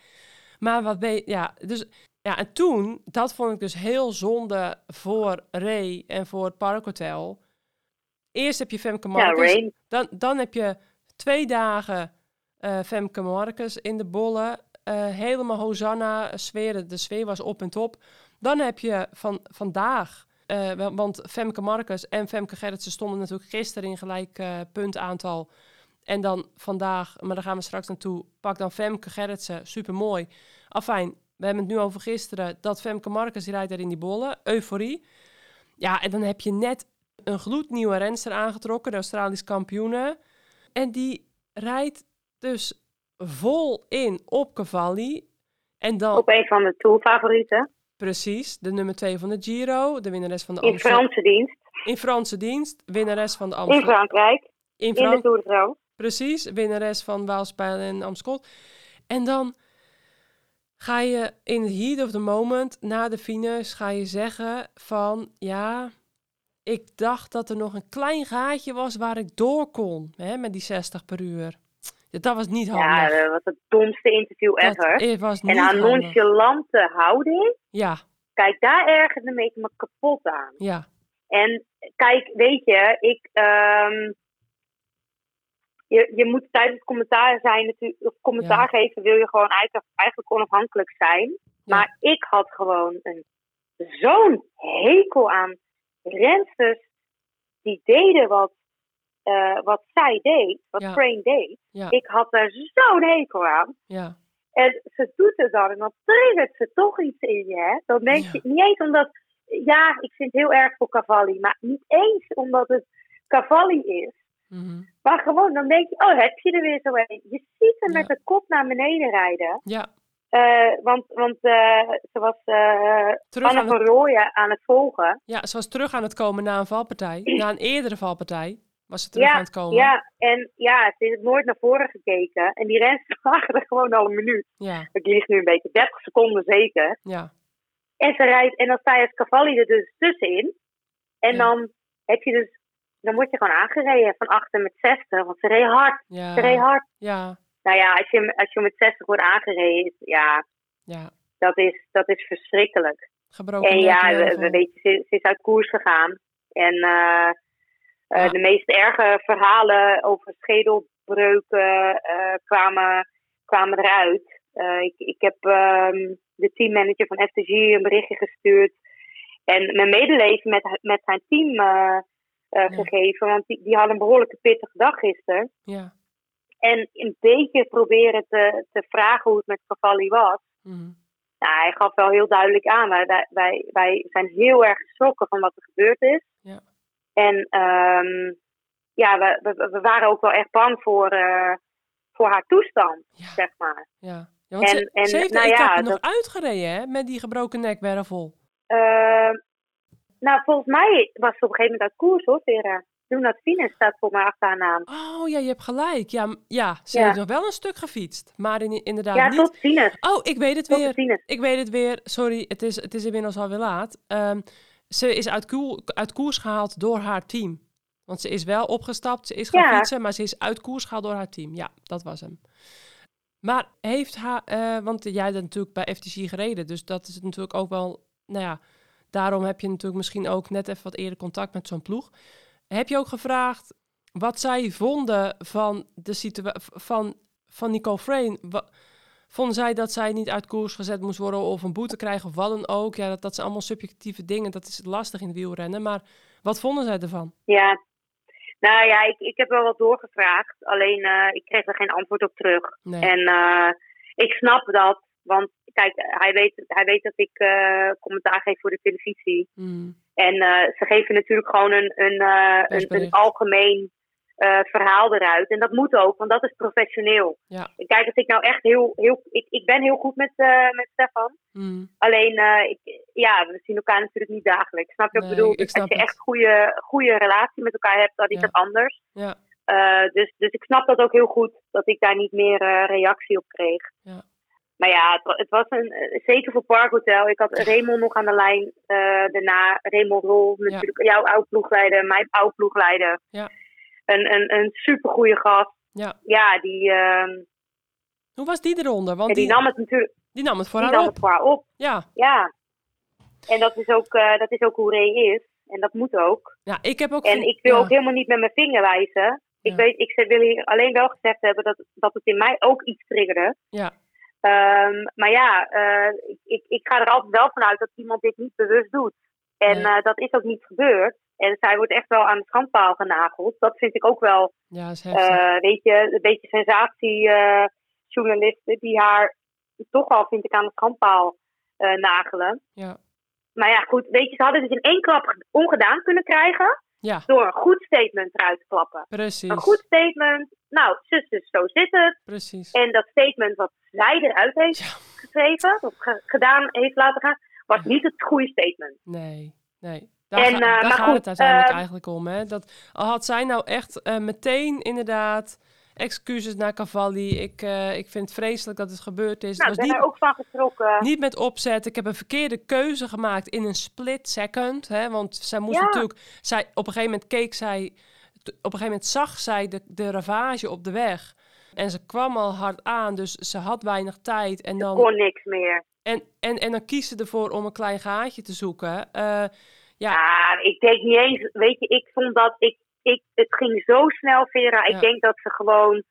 Maar wat ben je... Ja, dus ja, en toen, dat vond ik dus heel zonde voor Ray en voor het Parkhotel. Eerst heb je Femke Ja, Marcus, Rain. dan, dan heb je twee dagen eh, Femke Marcus in de bollen. eh, helemaal Hosanna, sfeer, de sfeer was op en top. Dan heb je van, vandaag, eh, want Femke Marcus en Femke Gerritsen stonden natuurlijk gisteren in gelijk eh, puntaantal. En dan vandaag, maar daar gaan we straks naartoe, pak dan Femke Gerritsen, supermooi. Afijn, we hebben het nu over gisteren, dat Femke Marcus rijdt er in die bollen, euforie. Ja, en dan heb je net een gloednieuwe renster aangetrokken, de Australisch kampioene. En die rijdt dus vol in op Cavalli. En dan Op een van de tourfavorieten. Precies de nummer 2 van de Giro, de winnares van de In. Franse dienst. In Franse dienst, winnares van de In. Frankrijk. In de Tour de France. Precies, winnares van Waalspijl en Amstel. En dan ga je in the heat of the moment, na de finish, ga je zeggen van... Ja, ik dacht dat er nog een klein gaatje was waar ik door kon, hè, met die 60 per uur. Ja, dat was niet Ja, handig. dat was het domste interview ever. was niet En aan handig. nonchalante houding. Ja, Kijk, daar ergerde me me kapot aan. ja, En kijk, weet je, ik. ehm, je, je moet tijdens het commentaar zijn, natuurlijk, of commentaar Ja. geven, wil je gewoon eigenlijk, eigenlijk onafhankelijk zijn. Ja. Maar ik had gewoon een, zo'n hekel aan rensters die deden wat, eh, wat zij deed, wat Ja. Crane deed. ja, Ik had daar zo'n hekel aan. ja, En ze doet het dan en dan triggert ze toch iets in je. Hè? Dan denk je niet eens omdat, ja, ik vind het heel erg voor Cavalli, maar niet eens omdat het Cavalli is. mhm, Maar gewoon, dan denk je, oh, heb je er weer zo een. Je ziet hem met de kop naar beneden rijden. ja. Eh, want want eh, ze was Terug Anne aan van het, Rooyen aan het volgen. ja, ze was terug aan het komen na een valpartij. Na een eerdere valpartij was ze terug Ja, aan het komen. Ja, en ja, ze heeft nooit naar voren gekeken. En die renners waren er gewoon al een minuut. ja, Ik lieg nu een beetje, 30 seconden zeker. ja. En ze rijdt, en dan sta je als Cavalli er dus tussenin. En Ja. dan heb je dus, dan word je gewoon aangereden van achter met 60. Want ze reed hard, ja. ze reed hard. Ja, Nou ja, als je, als je met 60 wordt aangereden, is, ja, ja. dat is, dat is verschrikkelijk. Gebroken En ja, we, heel we veel. weten, ze, ze is uit koers gegaan. En eh, eh, de meest erge verhalen over schedelbreuken eh, kwamen, kwamen eruit. Eh, ik, ik heb ehm, de teammanager van FTG een berichtje gestuurd. En mijn medeleven met, met zijn team Ja. gegeven. Want die, die had een behoorlijke pittige dag gisteren. Ja. En een beetje proberen te, te vragen hoe het met Cavalli was. Mhm. Nou, hij gaf wel heel duidelijk aan. Wij- wij, wij zijn heel erg geschrokken van wat er gebeurd is. Ja. En ehm, ja, we, we, we waren ook wel echt bang voor, eh, voor haar toestand, Ja. zeg maar. Ja. ja want En- ze, en, ze heeft nou ja, nog dat- uitgereden, hè? Met die gebroken nekwervel. Ehm, nou, volgens mij was ze op een gegeven moment uit koers, hoor, Vera. Doen Fines staat voor mij achter haar naam. Oh, ja, je hebt gelijk. Ja, ja ze Ja. heeft nog wel een stuk gefietst. Maar in, inderdaad Ja, niet... tot Fines. Oh, ik weet het Tot weer. Ik weet het weer. Sorry, het is, het is inmiddels alweer laat. Ehm, ze is uit, koel- uit koers gehaald door haar team. Want ze is wel opgestapt, ze is gaan Ja. fietsen, maar ze is uit koers gehaald door haar team. Ja, dat was hem. Maar heeft haar, eh, want jij hebt natuurlijk bij FTC gereden, dus dat is natuurlijk ook wel, nou ja, daarom heb je natuurlijk misschien ook net even wat eerder contact met zo'n ploeg. Heb je ook gevraagd wat zij vonden van de situatie van, van Nicole Frame? Vonden zij dat zij niet uit koers gezet moest worden of een boete krijgen of wat dan ook? Ja, dat, dat zijn allemaal subjectieve dingen. Dat is lastig in het wielrennen. Maar wat vonden zij ervan? Ja. Nou ja, ik, ik heb wel wat doorgevraagd. Alleen eh, ik kreeg er geen antwoord op terug. Nee. En eh, ik snap dat. Want kijk, hij weet, hij weet dat ik eh, commentaar geef voor de televisie. Mm, En ze geven natuurlijk gewoon een, een, een, een algemeen eh, verhaal eruit. En dat moet ook, want dat is professioneel. Ja. Kijk, als ik nou echt heel... heel ik, ik ben heel goed met, eh, met Stefan. mm, Alleen, eh, ik, ja, we zien elkaar natuurlijk niet dagelijks. Snap je wat ik Nee, bedoel? ik Dus als je het. echt goede, goede relatie met elkaar hebt, dan is Ja. dat anders. ja, dus, dus ik snap dat ook heel goed, dat ik daar niet meer reactie op kreeg. Ja. Maar ja, het, het was een, zeker voor Parkhotel. Ik had Raymond nog aan de lijn daarna. Raymond Rol, natuurlijk jouw oude ploegleider, mijn oude ploegleider. Ja. Een, een, een supergoeie gast. ja. Ja, die, ehm, Hoe was die eronder? Want die, die, nam het natuurlijk die nam het voor die haar nam op. het voor haar op. Ja. Ja. En dat is ook, eh, dat is ook hoe Ray is. En dat moet ook. ja, ik heb ook... En ik wil ja. ook helemaal niet met mijn vinger wijzen. Ik, Ja. weet, ik wil hier alleen wel gezegd hebben dat, dat het in mij ook iets triggerde. Ja, Ehm, maar ja, eh, ik, ik, ik ga er altijd wel vanuit dat iemand dit niet bewust doet. En Nee. eh, dat is ook niet gebeurd. En zij wordt echt wel aan de schandpaal genageld. Dat vind ik ook wel, ja, is eh, weet je, een beetje sensatiejournalisten die haar toch al, vind ik, aan de schandpaal eh, nagelen. ja, Maar ja, goed, weet je, ze hadden het in één klap ongedaan kunnen krijgen ja, door een goed statement eruit te klappen. precies. Een goed statement, nou, zus, zus, zo zit het. Precies. En dat statement wat zij eruit heeft Ja. geschreven, of ge- gedaan heeft laten gaan, was niet het goede statement. Nee, nee. Daar, En, eh, daar gaat goed, het uiteindelijk ehm, eigenlijk om. Hè? Dat, al had zij nou echt eh, meteen inderdaad excuses naar Cavalli. Ik, ik vind het vreselijk dat het gebeurd is. Nou, ik ben niet, er ook van getrokken. niet met opzet. Ik heb een verkeerde keuze gemaakt in een split second. Hè? Want zij moest Ja. natuurlijk... Zij, op een gegeven moment keek zij... Op een gegeven moment zag zij de, de ravage op de weg. En ze kwam al hard aan, dus ze had weinig tijd. En dan... kon niks meer. En, en, en dan kies ze ervoor om een klein gaatje te zoeken. Eh, ja, ik denk niet eens, weet je, ik vond dat, ik, ik, het ging zo snel, Vera. Ik Ja. denk dat ze gewoon,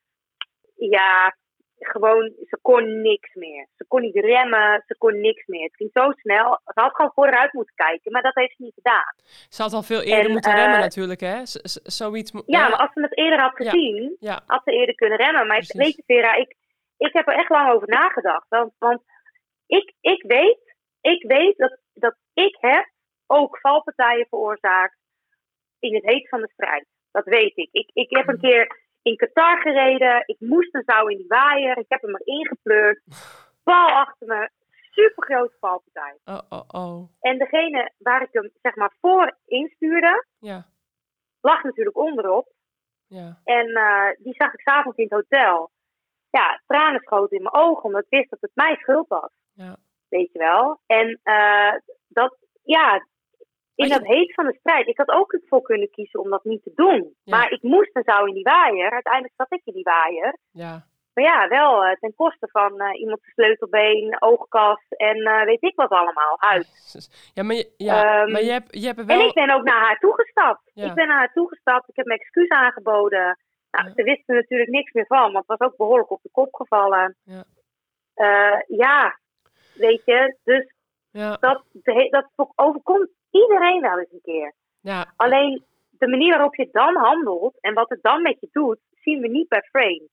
ja, gewoon, ze kon niks meer. Ze kon niet remmen, ze kon niks meer. Het ging zo snel. Ze had gewoon vooruit moeten kijken, maar dat heeft ze niet gedaan. ze had al veel eerder En, moeten eh, remmen natuurlijk, hè? Z- zoiets... Ja, maar als ze het eerder had gezien, Ja, had ze eerder kunnen remmen. Maar Precies. weet je, Vera, ik, ik heb er echt lang over nagedacht. Want, want ik, ik weet, ik weet dat, dat ik heb ook valpartijen veroorzaakt in het heet van de strijd. Dat weet ik. Ik, ik heb een Mhm. keer in Qatar gereden. Ik moest een zou in die waaier. Ik heb hem erin gepleurd. Bal achter me. Super grote valpartij. oh, oh, oh. En degene waar ik hem zeg maar voor instuurde, Ja, lag natuurlijk onderop. ja, En eh, die zag ik s'avonds in het hotel. Ja, tranen schoten in mijn ogen, omdat ik wist dat het mijn schuld was. Weet je wel. En eh, dat, ja, in dat heet van de strijd. Ik had ook ervoor kunnen kiezen om dat niet te doen. Ja. Maar ik moest en zou in die waaier. Uiteindelijk zat ik in die waaier. ja. Maar ja, wel eh, ten koste van eh, iemands sleutelbeen, oogkast en weet ik wat allemaal, huid. Jezus. Ja, maar je, ja, Ehm, maar je, hebt, je hebt er En wel... ik ben ook naar haar toegestapt. Ja. Ik ben naar haar toegestapt. Ik heb mijn excuus aangeboden. Nou, Ja. Ze wisten natuurlijk niks meer van, want het was ook behoorlijk op de kop gevallen. Ja. Ja, weet je, dus Ja, dat, dat overkomt iedereen wel eens een keer. ja, Alleen de manier waarop je dan handelt en wat het dan met je doet, zien we niet bij frame.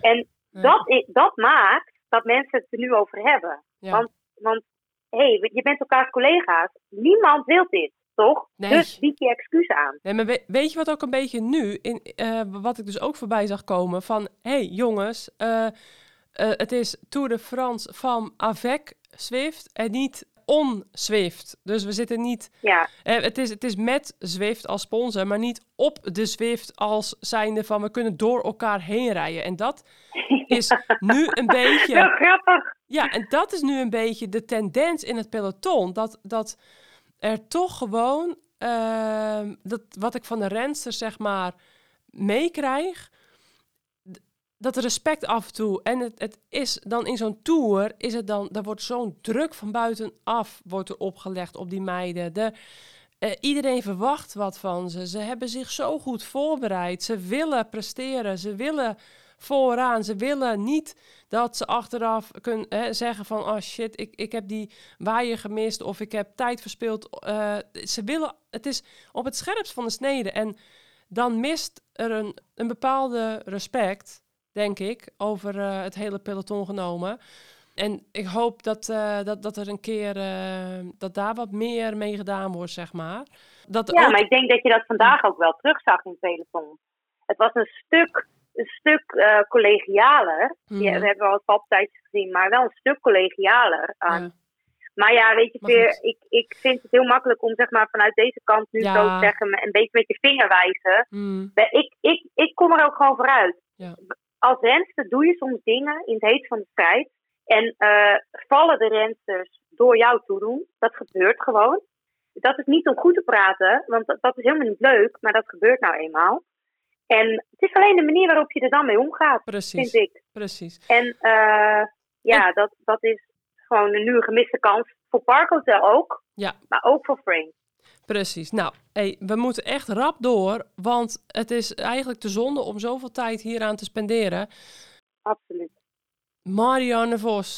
En Ja. dat, dat maakt dat mensen het er nu over hebben. Want, want hey, je bent elkaars collega's. Niemand wil dit, toch? Nee. Dus bied je excuus aan. Nee, maar we- weet je wat ook een beetje nu, in, eh, wat ik dus ook voorbij zag komen, van hé hey, jongens, eh, eh, het is Tour de France van avec Zwift en niet on Zwift. Dus we zitten niet, Ja, eh, het, is, het is met Zwift als sponsor, maar niet op de Zwift als zijnde van we kunnen door elkaar heen rijden. En dat is nu een beetje... heel grappig. Ja, en dat is nu een beetje de tendens in het peloton. Dat, dat er toch gewoon, ehm, dat, wat ik van de rensters zeg maar meekrijg, dat respect af en toe. En het, het is dan in zo'n tour, is het dan, daar wordt zo'n druk van buitenaf wordt er opgelegd op die meiden. De, eh, iedereen verwacht wat van ze. Ze hebben zich zo goed voorbereid. Ze willen presteren. Ze willen vooraan. Ze willen niet dat ze achteraf kunnen hè, zeggen van... oh shit, ik, ik heb die waaier gemist of ik heb tijd verspild. Eh, ze willen... Het is op het scherpst van de snede. En dan mist er een, een bepaalde respect, denk ik... over eh, het hele peloton genomen. En ik hoop dat, eh, dat, dat er een keer... eh, dat daar wat meer mee gedaan wordt, zeg maar. Dat Ja, ook- maar ik denk dat je dat vandaag ook wel terugzag in het peloton. Het was een stuk, een stuk eh, collegialer. Mhm. Ja, we hebben wel wat valpartijtjes gezien, maar wel een stuk collegialer. Ja. Maar ja, weet je, goed. ik, ik vind het heel makkelijk om zeg maar, vanuit deze kant nu Ja. zo te zeggen, een beetje met je vinger wijzen. Mm, Maar Ik, ik, ik kom er ook gewoon vooruit. Ja. Als renster doe je soms dingen in het heet van de strijd. En eh, vallen de rensters door jou toedoen. Dat gebeurt gewoon. Dat is niet om goed te praten, want dat, dat is helemaal niet leuk, maar dat gebeurt nou eenmaal. En het is alleen de manier waarop je er dan mee omgaat, precies, vind ik. precies. En eh, ja, dat, dat is gewoon een nu een gemiste kans. Voor Parkhotel ook, Ja. maar ook voor Frame. Precies. Nou, hey, we moeten echt rap door, want het is eigenlijk te zonde om zoveel tijd hieraan te spenderen. Absoluut. Marianne Vos,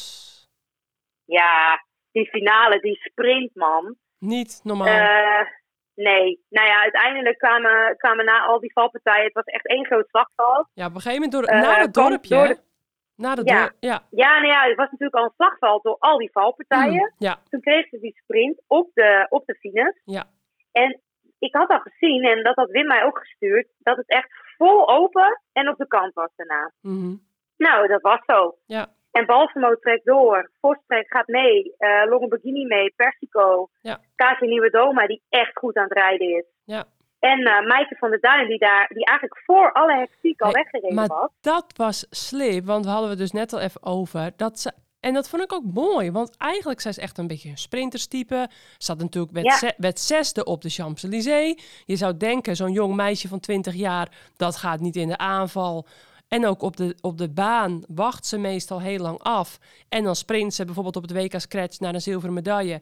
Ja, die finale, die sprint, man. niet normaal. Eh, nee, nou ja, uiteindelijk kwamen, kwamen na al die valpartijen, het was echt één groot slagveld. ja, op een gegeven moment door, eh, naar het dorpje. door de- Naar het Ja. dorp, ja. Ja, nou ja, het was natuurlijk al een slagveld door al die valpartijen. Mm, ja, Toen kregen ze die sprint op de, op de finish. Ja. En ik had al gezien, en dat had Wim mij ook gestuurd, dat het echt vol open en op de kant was daarna. mhm, Nou, dat was zo. ja, En Balsamo trekt door, Vostrek gaat mee, eh Longoborghini mee, Persico, Ja. Kazi Nieuwe Doma, die echt goed aan het rijden is. ja. En Maaike van der Duin, die, daar, die eigenlijk voor alle hectiek al weggereden maar was. dat was slim, want we hadden we dus net al even over. Dat ze, en dat vond ik ook mooi, want eigenlijk zijn ze echt een beetje een sprinterstype. Zat natuurlijk met, Ja. ze- met zesde op de Champs-Élysées. Je zou denken, zo'n jong meisje van 20 jaar, dat gaat niet in de aanval. En ook op de, op de baan wacht ze meestal heel lang af. En dan sprint ze bijvoorbeeld op het WK Scratch naar een zilveren medaille.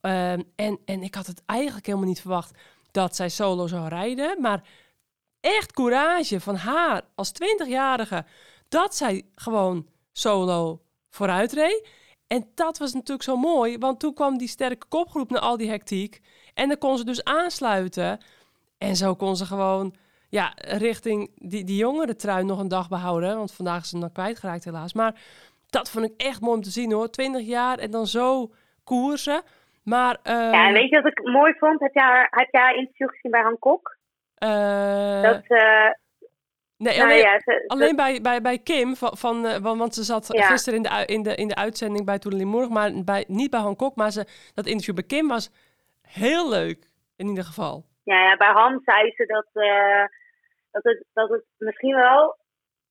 Ehm, en, en ik had het eigenlijk helemaal niet verwacht dat zij solo zou rijden. Maar echt courage van haar als 20-jarige dat zij gewoon solo vooruit reed. En dat was natuurlijk zo mooi, want toen kwam die sterke kopgroep naar al die hectiek. En dan kon ze dus aansluiten. En zo kon ze gewoon ja, richting die, die jongere trui nog een dag behouden. Want vandaag is ze dan kwijtgeraakt helaas. Maar dat vond ik echt mooi om te zien hoor. 20 jaar en dan zo koersen. Maar, ehm, Ja, en weet je wat ik mooi vond? Heb jij haar, heb jij interview gezien bij Hancock? eh, dat, eh, nee, nou alleen, ja, ze- ze- Alleen bij, bij, bij Kim, van, van, eh, want, ze zat Ja. gisteren in de, in, de, in de uitzending bij Toedelimorg, maar bij, niet bij Hancock. Maar ze, dat interview bij Kim was heel leuk, in ieder geval. Ja, ja, bij Han zei ze dat, eh, dat, het, dat het misschien wel.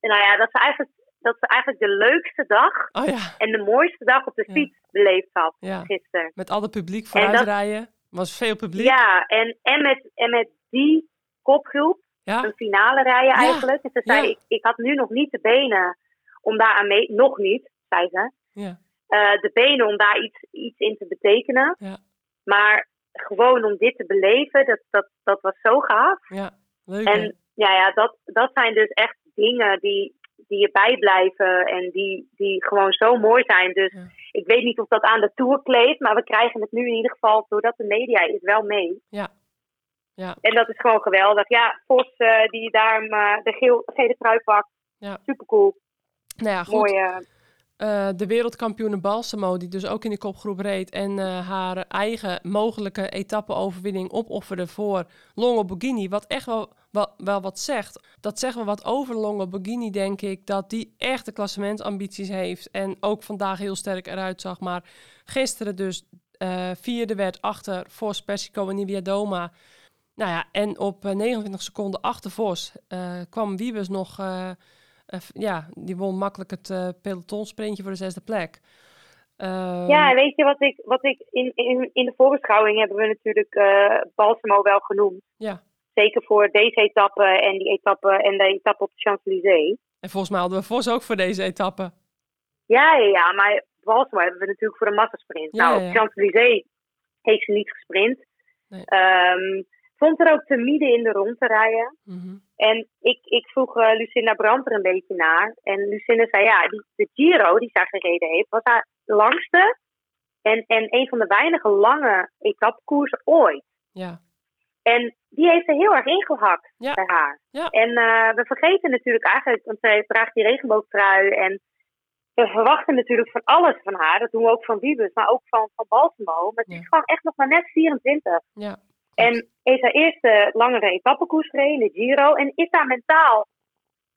Nou ja, dat ze, eigenlijk, dat ze eigenlijk de leukste dag Oh ja, en de mooiste dag op de fiets beleefd had gisteren. met al het publiek En vooruit dat- rijden. was veel publiek. Ja, en, en, met, en met die kopgroep Ja, een finale rijden eigenlijk. En ze zei, ik, ik had nu nog niet de benen om daar aan mee... Nog niet, zei ze. ja, eh, de benen om daar iets, iets in te betekenen. Ja. Maar gewoon om dit te beleven, dat, dat, dat was zo gaaf. ja. Leuk hè? En ja, ja dat, dat zijn dus echt dingen die, die je bijblijven en die, die gewoon zo mooi zijn. Dus Ja. ik weet niet of dat aan de tour kleeft, maar we krijgen het nu in ieder geval, doordat de media is, wel mee. Ja, Ja. En dat is gewoon geweldig. Ja, Vos eh, die daar uh, de geel, gele trui pakt. Ja. Super cool. Nou ja, goed. Mooie. Eh, de wereldkampioene Balsamo, die dus ook in de kopgroep reed en haar eigen mogelijke etappe-overwinning opofferde voor Longo Borghini, wat echt wel, wel, wel wat zegt. Dat zegt wel wat over Longo Borghini, denk ik, dat die echt de klassementsambities heeft en ook vandaag heel sterk eruit zag. Maar gisteren dus vierde werd achter Vos, Persico en Niviadoma. Nou ja, en op eh, 29 seconden achter Vos eh, kwam Wiebes nog... eh, eh, ja, die won makkelijk het eh pelotonsprintje voor de zesde plek. Ehm, Ja, weet je wat ik, wat ik in, in, in de voorbeschouwing hebben we natuurlijk eh Balsamo wel genoemd. ja. Zeker voor deze etappe en die etappe en de etappe op de Champs-Élysées. En volgens mij hadden we Vos ook voor deze etappe. Ja, ja, ja, maar Balsamo hebben we natuurlijk voor de massasprint. Ja, nou, op de Champs-Élysées heeft ze niet gesprint. Nee. Ehm, vond er ook te midden in de rond te rijden. Mhm. En ik, ik vroeg eh, Lucinda Brandt er een beetje naar. En Lucinda zei, ja, die, de Giro die zij gereden heeft, was haar langste en, en een van de weinige lange etappekoersen ooit. Ja. En die heeft er heel erg ingehakt Ja. bij haar. Ja. En eh, we vergeten natuurlijk eigenlijk, want zij draagt die regenboogtrui en we verwachten natuurlijk van alles van haar. Dat doen we ook van Wiebes, maar ook van, van Balsamo. Maar ze Ja. is gewoon echt nog maar net 24. Ja. En heeft haar eerste langere etappekoers gereden, de Giro. En is daar mentaal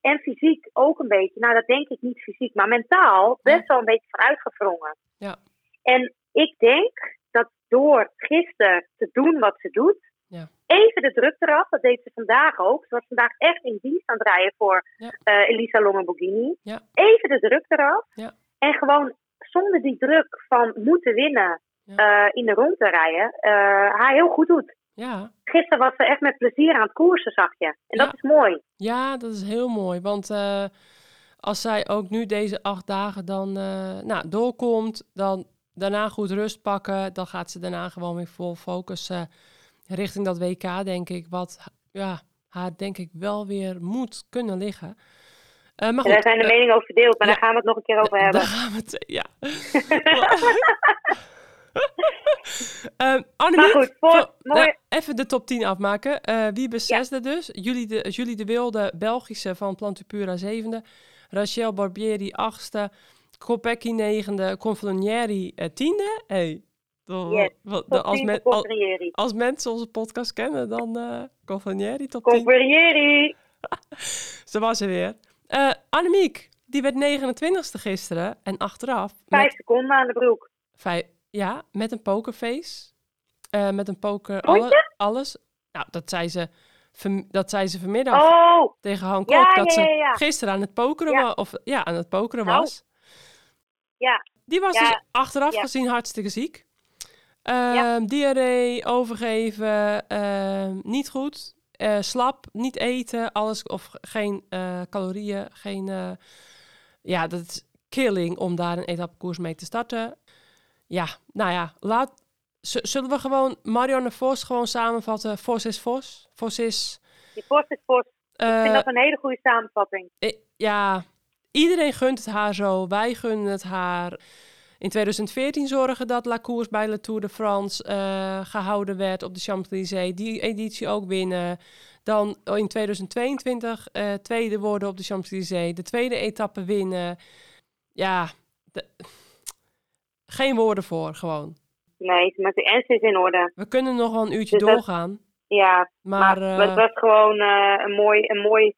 en fysiek ook een beetje, nou dat denk ik niet fysiek, maar mentaal best wel een beetje van uitgevrongen. Ja. En ik denk dat door gisteren te doen wat ze doet, Ja. even de druk eraf, dat deed ze vandaag ook. Ze was vandaag echt in dienst aan het rijden voor Ja. eh, Elisa Longoborghini. Ja. Even de druk eraf. Ja. En gewoon zonder die druk van moeten winnen eh, in de rond te rijden, eh, haar heel goed doet. Ja. Gisteren was ze echt met plezier aan het koersen, zag je. En Ja. dat is mooi. ja, dat is heel mooi. Want eh, als zij ook nu deze acht dagen dan eh, nou, doorkomt, dan daarna goed rust pakken, dan gaat ze daarna gewoon weer vol focus eh, richting dat WK, denk ik. Wat ja, haar denk ik wel weer moet kunnen liggen. Eh, maar daar goed, zijn de meningen over verdeeld, maar ja. daar gaan we het nog een keer over hebben. Daar gaan we het, ja. Ehm Annemiek, Maar goed, voor- nou, even de top 10 afmaken. Eh wie is Ja. zesde dus? Julie de, Julie de Wilde, Belgische van Plantupura zevende. Rachel Barbieri achtste. Kopecky negende. Conflonieri eh, tiende. Hey, de- Yes, wat- de- Top als, 10 men- al- als mensen onze podcast kennen, dan eh Conflonieri top 10. Confrieri. Ze was er weer. Eh Annemiek, die werd 29ste gisteren. En achteraf... met- Vijf seconden aan de broek. Vijf, ja, met een pokerface. Eh, met een poker. Alle, alles. Nou, dat zei ze, dat zei ze vanmiddag Oh, tegen Han ja, Kok. Dat ja, ja, ze gisteren aan het pokeren, Ja. wa- of, ja, aan het pokeren Nou, was. ja. Die was dus achteraf gezien hartstikke ziek. Ehm. Diarree, overgeven, ehm, niet goed. Eh, slap, niet eten, alles of geen eh, calorieën, geen... ja, dat is killing om daar een etappekoers mee te starten. Ja, nou ja, laat, zullen we gewoon Marianne Vos gewoon samenvatten? Vos is Vos. Vos is... Die post is post. Ik eh, vind dat een hele goede samenvatting. eh, ja, iedereen gunt het haar zo. Wij gunnen het haar. In 2014 zorgen dat La Course bij La Tour de France eh, gehouden werd op de Champs-Élysées. Die editie ook winnen. Dan in 2022 eh, tweede worden op de Champs-Élysées. De tweede etappe winnen. Ja, de- geen woorden voor, gewoon. Nee, maar de ernst is in orde. We kunnen nog wel een uurtje Dus dat- doorgaan. Ja, Maar, maar, eh, het was gewoon eh, een, mooi, een, mooi,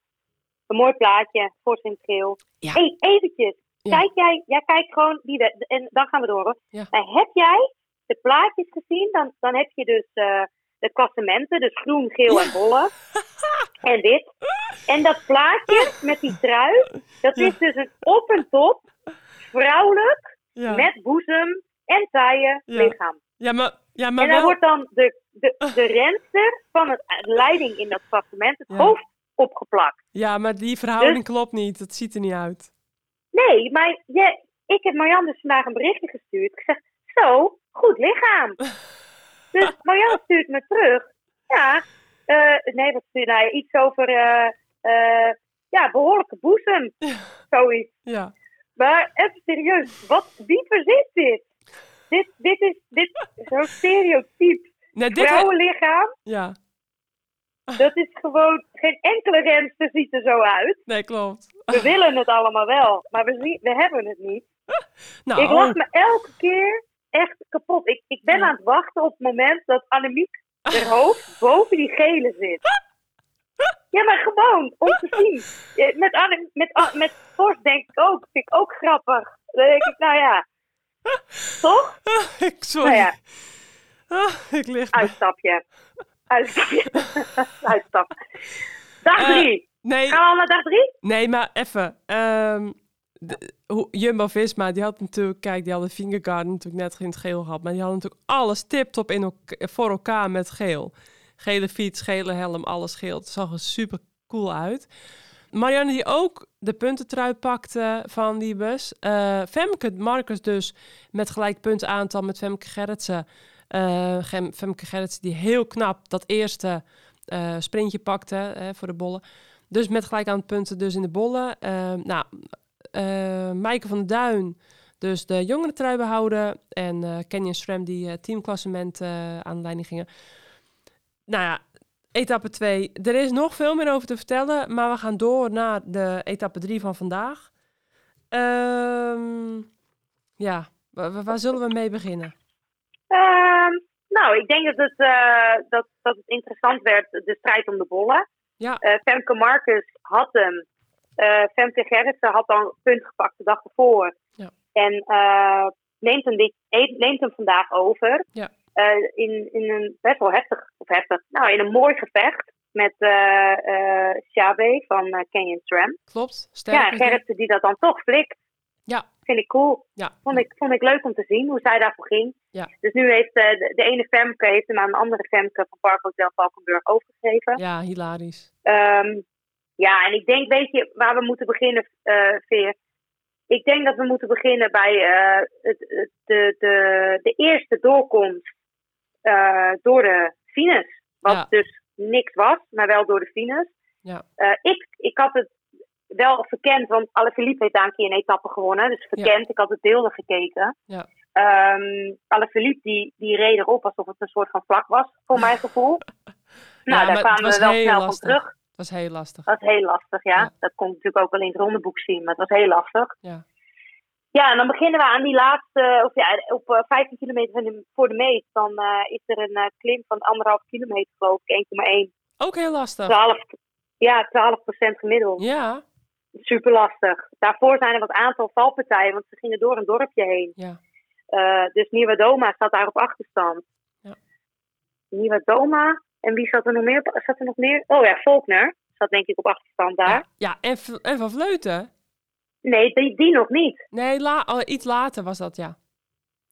een mooi plaatje. In het geel. Ja. hey, eventjes. Ja. Kijk jij, jij kijkt gewoon die en dan gaan we door. hoor. Ja. Maar heb jij de plaatjes gezien? Dan, dan heb je dus eh, de klassementen, dus groen, geel en bolle. en wit. En dat plaatje met die trui, dat is dus een op en top vrouwelijk ja. met boezem en Ja. lichaam. ja, maar, ja, maar en dan wel... wordt dan de, de, de renster van het de leiding in dat klassement het hoofd opgeplakt. Ja, maar die verhouding Dus- klopt niet. Dat ziet er niet uit. Nee, maar je, ik heb Marjan dus vandaag een berichtje gestuurd. Ik zeg, zo, goed lichaam. dus Marjan stuurt me terug. Ja, eh, nee, wat stuurt hij? Iets over, eh, eh, ja, behoorlijke boezem. Zoiets. Ja. Maar even serieus, wat, wie verzint dit? Dit, dit is dit, zo'n stereotype Nee, dit vrouwenlichaam. ja. Dat is gewoon, geen enkele renster ziet er zo uit. Nee, klopt. We willen het allemaal wel, maar we, zien, we hebben het niet. Nou, Ik lach me elke keer echt kapot. Ik, ik ben Ja. aan het wachten op het moment dat Annemiek haar hoofd boven die gele zit. Ja, maar gewoon, om te zien. Ja, Met, met, A- met Vos denk ik ook, vind ik ook grappig. Dan denk ik, nou ja, toch? ik, sorry. Nou ja, Ah, ik lig... uitstapje. Uitstapje. Uitstap. Dag Eh, drie. Nee, Gaan we al naar dag drie? nee, maar even. Ehm, de- hoe- Jumbo-Visma, die had natuurlijk... Kijk, die hadden Fingergarden natuurlijk net in het geel gehad. Maar die hadden natuurlijk alles tip-top in voor elkaar met geel. Gele fiets, gele helm, alles. Het zag er super cool uit. Marianne die ook de puntentrui pakte van die bus. Eh, Femke Marcus dus met gelijk puntenaantal met Femke Gerritsen. Eh, Femke Gerritsen die heel knap dat eerste eh, sprintje pakte voor de bollen. Dus met gelijk aan punten dus in de bollen. Nou, Maaike van Duin dus de jongere trui behouden. En Canyon Stram die teamklassement aan de leiding gingen. Nou ja, etappe 2. Er is nog veel meer over te vertellen, maar we gaan door naar de etappe 3 van vandaag. Ehm, ja, wa- wa- waar zullen we mee beginnen? Ehm, nou, ik denk dat het, eh, dat, dat het interessant werd, de strijd om de bollen. Ja. Eh, Femke Marcus had hem. Eh, Femke Gerritsen had dan punt gepakt de dag ervoor. Ja. En eh, neemt, hem dit, neemt hem vandaag over. Ja. Eh, in, in een best wel heftig, of heftig, nou in een mooi gevecht met eh eh Chabe van eh, Canyon Tram. Klopt? Sterk. Ja, en Gerritsen die dat dan toch flikt. Ja. Vind ik cool. Ja. Vond ik, vond ik leuk om te zien hoe zij daarvoor ging. Ja. Dus nu heeft eh, de, de ene Femke heeft hem aan een andere Femke van Parkhotel Valkenburg overgegeven. Ja, hilarisch. Ehm, ja, en ik denk, weet je, waar we moeten beginnen, eh Veer? Ik denk dat we moeten beginnen bij eh, het, het- de, de, de eerste doorkomst eh, door de Venus. Wat Ja. dus niks was, maar wel door de Venus. Ja. Eh, ik, ik had het wel verkend, want Alaphilippe heeft daar een keer een etappe gewonnen. Dus verkend, ik had het beelden gekeken. Ja. Alaphilippe die, die reed erop alsof het een soort van vlak was, voor mijn gevoel. nou, daar kwamen was we wel snel lastig. van terug. Dat was heel lastig. Dat is heel lastig, ja. Dat kon ik natuurlijk ook wel in het rondeboek zien, maar het was heel lastig. Ja. Ja, en dan beginnen we aan die laatste, of ja, op eh, 15 kilometer van de- voor de meet. Dan eh, is er een eh, klim van anderhalf kilometer, geloof ik, 1,1. Ook heel lastig. 12, ja, 12 procent gemiddeld. Ja, Super lastig. Daarvoor zijn er wat aantal valpartijen, want ze gingen door een dorpje heen. ja. Eh, dus Nieuwe Doma staat daar op achterstand. Ja. Nieuwe Doma. En wie zat er nog meer? Zat er nog meer? Oh ja, Volkner. Zat denk ik op achterstand daar. Ja, ja en, en van Vleuten? Nee, die, die nog niet. Nee, la oh, iets later was dat, ja.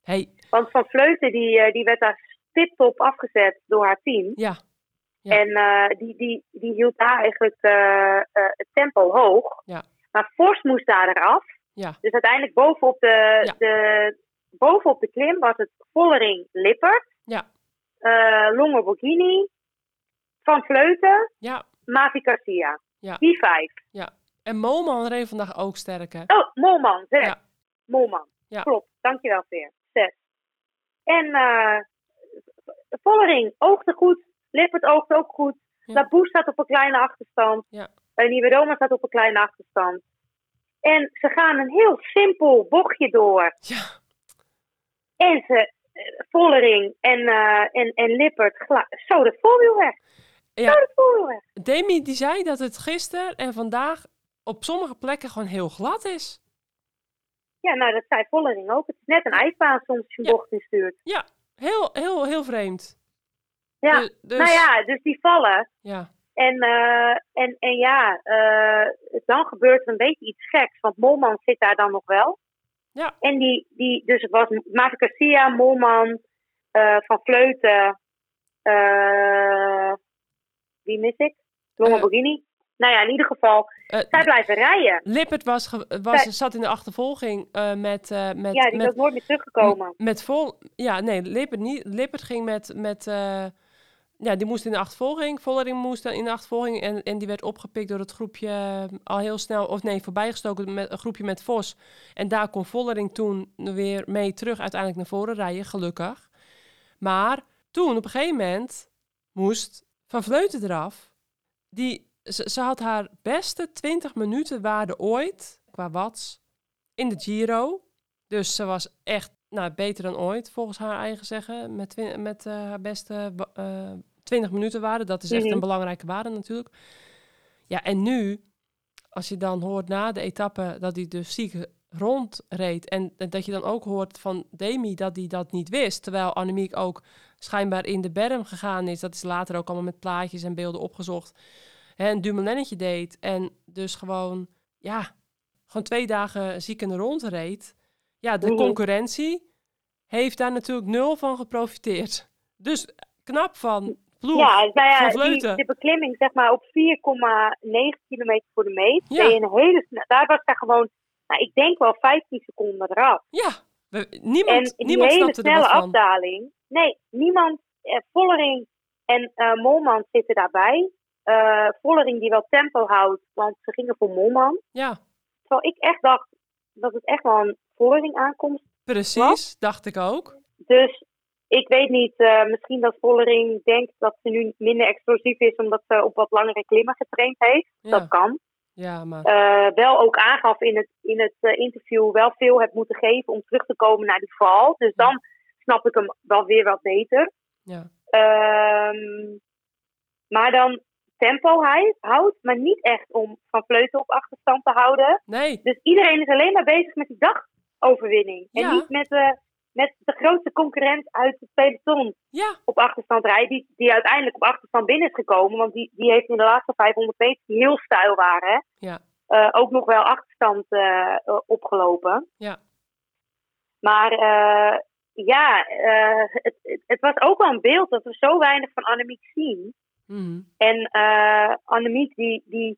hey, Want Van Vleuten die, eh, die werd daar tip-top afgezet door haar team. ja. Ja. En eh, die, die, die hield daar eigenlijk eh, het tempo hoog. Ja. Maar Fors moest daar eraf. Ja. Dus uiteindelijk bovenop de, Ja. de, bovenop de klim was het Vollering Lippert. Ja. Longe Borghini. Van Vleuten. Ja, Mavi Garcia. Ja. Die vijf. En Moman reed vandaag ook sterk, hè? Oh, Molman. Zes. Ja. Molman. Ja. Klopt. Dankjewel, Veer. Zes. En eh Vollering oogde goed. Lippert oogde ook goed. Ja. Laboe staat op een kleine achterstand. Ja. Eh, Nieuwe staat op een kleine achterstand. En ze gaan een heel simpel bochtje door. Ja, En ze, eh, Vollering en, eh, en, en Lippert, zo de voorwiel weg. Ja. Zo de voorwiel weg. Demi die zei dat het gisteren en vandaag op sommige plekken gewoon heel glad is. Ja, nou dat zei Vollering ook. Het is net een ijsbaan soms als je een Ja. bocht instuurt. Ja, heel, heel, heel vreemd. Ja, Dus- dus, nou ja, dus die vallen. ja. En, eh, en, en ja, eh, dan gebeurt er een beetje iets geks. Want Molman zit daar dan nog wel. Ja. En die, die dus het was Mavi Garcia, Molman, eh, Van Vleuten. wie mis ik? Borghini. Nou ja, in ieder geval, Eh, zij blijven rijden. Lippert was, was, Zij- zat in de achtervolging eh, met, eh, met, ja, die met, ook nooit meer teruggekomen. met vol. Ja, nee, Lippert niet. Lippert ging met. met ja, die moest in de achtervolging. Vollering moest in de achtervolging. En, en die werd opgepikt door het groepje al heel snel. Of nee, voorbijgestoken met een groepje met Vos. En daar kon Vollering toen weer mee terug uiteindelijk naar voren rijden, gelukkig. Maar toen op een gegeven moment moest van Vleuten eraf. Die, ze, ze had haar beste 20 minuten waarde ooit, qua watts, in de Giro. Dus ze was echt nou, beter dan ooit, volgens haar eigen zeggen. Met, met eh, haar beste wa- eh 20 minuten waarde. Dat is echt Mhm. een belangrijke waarde natuurlijk. Ja, en nu, als je dan hoort na de etappe dat hij dus ziek rondreed. En, en dat je dan ook hoort van Demi dat hij dat niet wist. Terwijl Annemiek ook schijnbaar in de berm gegaan is. Dat is later ook allemaal met plaatjes en beelden opgezocht. Hè, een dumoulennetje deed. En dus gewoon, ja, gewoon twee dagen ziek in de rond reed. Ja, de Mhm. concurrentie heeft daar natuurlijk nul van geprofiteerd. Dus knap van ploeg Ja, nou ja, van die, de beklimming zeg maar op 4,9 kilometer voor de meet. Ja. een hele, daar was daar gewoon, nou, ik denk wel 15 seconden eraf. Ja, we- En niemand, die niemand hele snelle afdaling. Nee, niemand. Eh, Vollering en eh Molman zitten daarbij. Eh, Vollering die wel tempo houdt, want ze gingen voor Molman. Ja, Terwijl ik echt dacht dat het echt wel een Vollering aankomst. precies, dacht ik ook. Dus ik weet niet, eh, misschien dat Vollering denkt dat ze nu minder explosief is omdat ze op wat langere klimmen getraind heeft. Ja, Dat kan. ja maar Eh, wel ook aangaf in het, in het interview wel veel heb moeten geven om terug te komen naar die val. Dus dan snap ik hem wel weer wat beter. ja. Ehm, maar dan tempo houdt, maar niet echt om van Vleuten op achterstand te houden. Nee, Dus iedereen is alleen maar bezig met die dagoverwinning. Ja. En niet met de, met de grootste concurrent uit het peloton ja, op achterstand rijden. Die, die uiteindelijk op achterstand binnen is gekomen. Want die, die heeft in de laatste 500 meter, die heel stijl waren, ja, eh, ook nog wel achterstand eh, eh, opgelopen. ja. Maar eh, ja, eh, het, het, het was ook wel een beeld dat we zo weinig van Annemiek zien. Mhm. En Annemiek die, die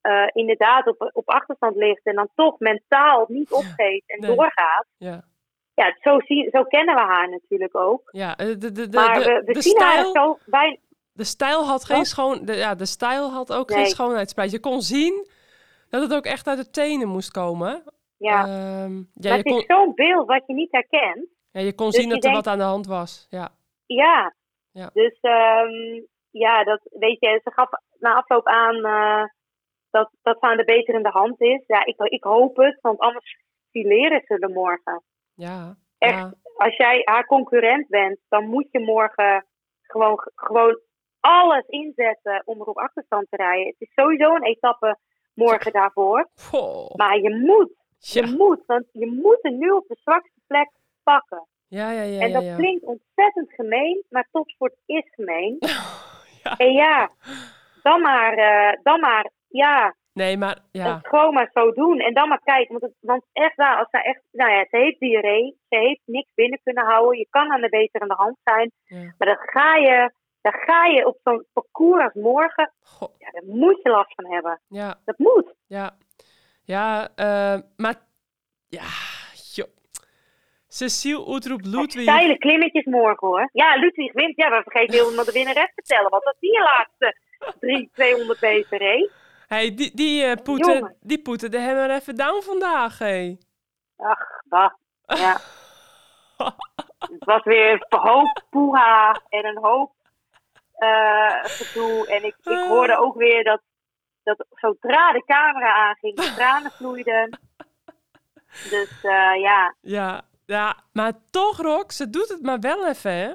eh, inderdaad op, op achterstand ligt en dan toch mentaal niet opgeeft en Nee. doorgaat. ja. Ja, zo, zie, zo kennen we haar natuurlijk ook. Ja, eh, de, de, de, maar de, we, we de zien haar stijl, zo weinig. de stijl had geen schoon... De, ja, de stijl had ook geen Nee. schoonheidssprijs. Je kon zien dat het ook echt uit de tenen moest komen. Ja, ja, maar het is kon, zo'n beeld wat je niet herkent. ja, je kon dus zien dat er denkt- wat aan de hand was. Ja, Ja. Ja. Dus ehm, ja, dat weet je, ze gaf na afloop aan eh, dat, dat ze aan de beterende hand is. Ja, ik, ik hoop het, want anders fileren ze er morgen. ja, Echt. ja, Als jij haar concurrent bent, dan moet je morgen gewoon, gewoon alles inzetten om er op achterstand te rijden. Het is sowieso een etappe morgen daarvoor. Maar je moet, ja, je moet, want je moet er nu op de zwakste plek pakken. ja, ja, ja, en ja, dat ja. klinkt ontzettend gemeen, maar topsport is gemeen. Ja. En ja, dan maar, eh, dan maar, ja, Nee, maar ja, het gewoon maar zo doen. En dan maar kijken. Want, het, want echt waar, als ze echt, nou ja, ze heeft diarree. Ze heeft niks binnen kunnen houden. Je kan aan de beterende hand zijn. ja. Maar dan ga je, dan ga je op zo'n parcours als morgen, Goh, ja, daar moet je last van hebben. ja, Dat moet. ja, ja, eh, maar ja. Cecile Oetroep Ludwig. Steile klimmetjes morgen hoor. Ja, Ludwig wint. Ja, we vergeten helemaal de winnares te vertellen. Want dat die laatste drie, 200 meter reed. Hey, die, die, eh, poeten, die poeten de hebben er even down vandaag, hé. Ach, bah. Ja. Het was weer een hoop poeha en een hoop eh gedoe. En ik, ik hoorde ook weer dat, dat zodra de camera aanging, de tranen vloeiden. Dus eh, ja. Ja, ja, maar toch, Rox, ze doet het maar wel even, hè?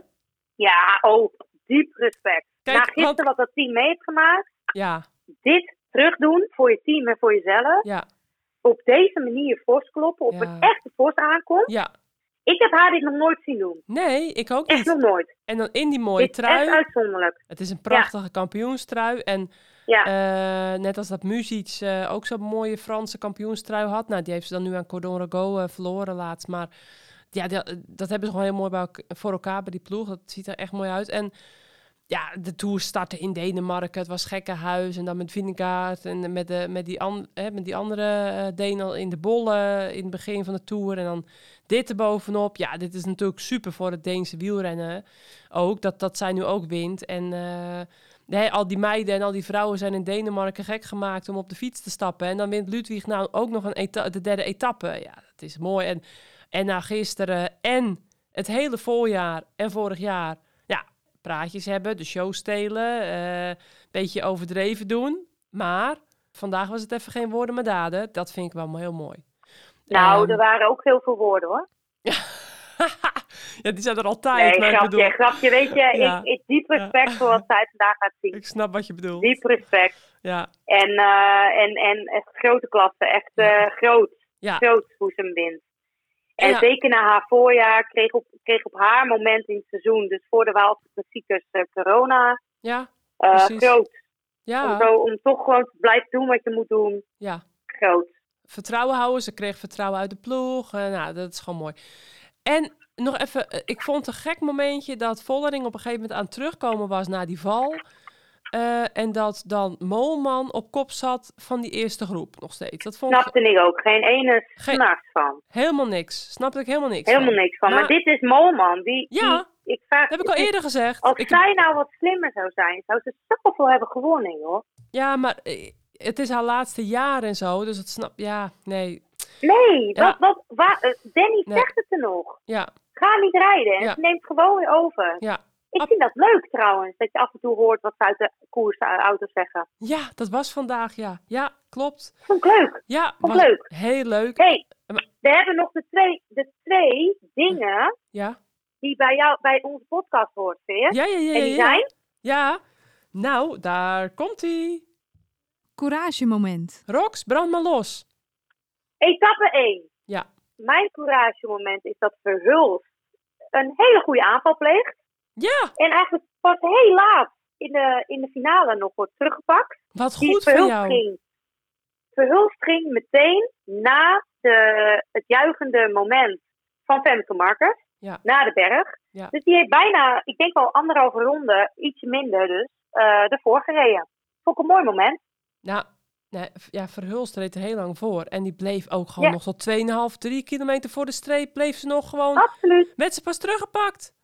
ja, oh, diep respect. Kijk, Na gisteren want- wat dat team mee heeft gemaakt, Ja, dit terugdoen voor je team en voor jezelf. ja, Op deze manier fors kloppen, op Ja. een echte fors aankomt. ja. Ik heb haar dit nog nooit zien doen. Nee, ik ook Echt niet. nog nooit. En dan in die mooie Dit is echt trui. uitzonderlijk. Het is een prachtige kampioenstrui. En Ja. eh, net als dat Muzic eh, ook zo'n mooie Franse kampioenstrui had. Nou, die heeft ze dan nu aan Cordon Rago eh, verloren laatst. Maar ja, die- dat hebben ze gewoon heel mooi voor elkaar bij die ploeg. Dat ziet er echt mooi uit. En ja, de Tour startte in Denemarken. Het was gekke huis. En dan met Vingegaard en met, de, met, die, an, hè, met die andere Deen in de bollen in het begin van de Tour. En dan dit erbovenop. Ja, dit is natuurlijk super voor het Deense wielrennen ook. Dat, dat zij nu ook wint. En eh, al die meiden en al die vrouwen zijn in Denemarken gek gemaakt om op de fiets te stappen. En dan wint Ludwig nou ook nog een de derde etappe. Ja, dat is mooi. En, en na gisteren en het hele voorjaar en vorig jaar. Ja, praatjes hebben, de show stelen, een beetje overdreven doen. Maar vandaag was het even geen woorden maar daden. Dat vind ik wel heel mooi. Nou, Ehm, er waren ook heel veel woorden hoor. ja, die zijn er altijd. Nee, maar ik grapje, bedoel, grapje. Weet je, Ja. ik, ik diep respect Ja. voor wat zij vandaag gaat zien. ik snap wat je bedoelt. Diep respect. Ja, En, eh, en, en echt grote klasse. Echt eh, groot. Groot hoe ze hem wint. En zeker na haar voorjaar kreeg op, kreeg op haar moment in het seizoen, dus voor de Waalse klassiekers, eh, corona. ja, groot. Om, ja, zo, om toch gewoon te blijven doen wat je moet doen. ja. Groot. Vertrouwen houden. Ze kreeg vertrouwen uit de ploeg. Eh, nou, dat is gewoon mooi. En nog even, eh, ik vond het een gek momentje dat Vollering op een gegeven moment aan terugkomen was na die val. Eh, en dat dan Molman op kop zat van die eerste groep nog steeds. Dat vond Snapte ik ook. Geen ene s'nachts van. helemaal niks. Snapte ik helemaal niks Helemaal van. niks van. Maar- Maar dit is Molman. Die, Ja. die, ik vraag, Dat heb ik al eerder gezegd. Als Ik- zij nou wat slimmer zou zijn, zou ze zoveel hebben gewonnen, joh. ja, maar eh, het is haar laatste jaar en zo. Dus het snap... Ja, nee. Nee, Ja. wat, wat, waar, eh, Danny Nee. zegt het er nog. Ja, Ga niet rijden en Ja. ze neemt gewoon weer over. ja. Ik vind dat leuk trouwens, dat je af en toe hoort wat ze uit de koersauto's zeggen. Ja, dat was vandaag, ja. Ja, klopt. Vond ik leuk. Ja, Vond was leuk. heel leuk. hey, Maar- we hebben nog de twee, de twee dingen Ja, die bij jou, bij onze podcast hoort, Veer. ja, ja, ja. en ja, die ja. zijn? Ja, nou, daar komt hij. Couragemoment. Rox, brand maar los. Etappe 1. Ja. Mijn couragemoment is dat Verhulst een hele goede aanval pleegt. Ja, En eigenlijk pas heel laat in de, in de finale nog wordt teruggepakt. wat goed van Verhulst jou. ging, Verhulst ging meteen na de, het juichende moment van Femke Markers. Ja. Na de berg. Ja. Dus die heeft bijna, ik denk wel anderhalve ronde, ietsje minder dus, eh ervoor gereden. Vond ik een mooi moment. Nou, nee, ja, Verhulst reed er heel lang voor. En die bleef ook gewoon Ja. nog tot 2,5, 3 kilometer voor de streep. Bleef ze nog gewoon, Absoluut. werd ze pas teruggepakt.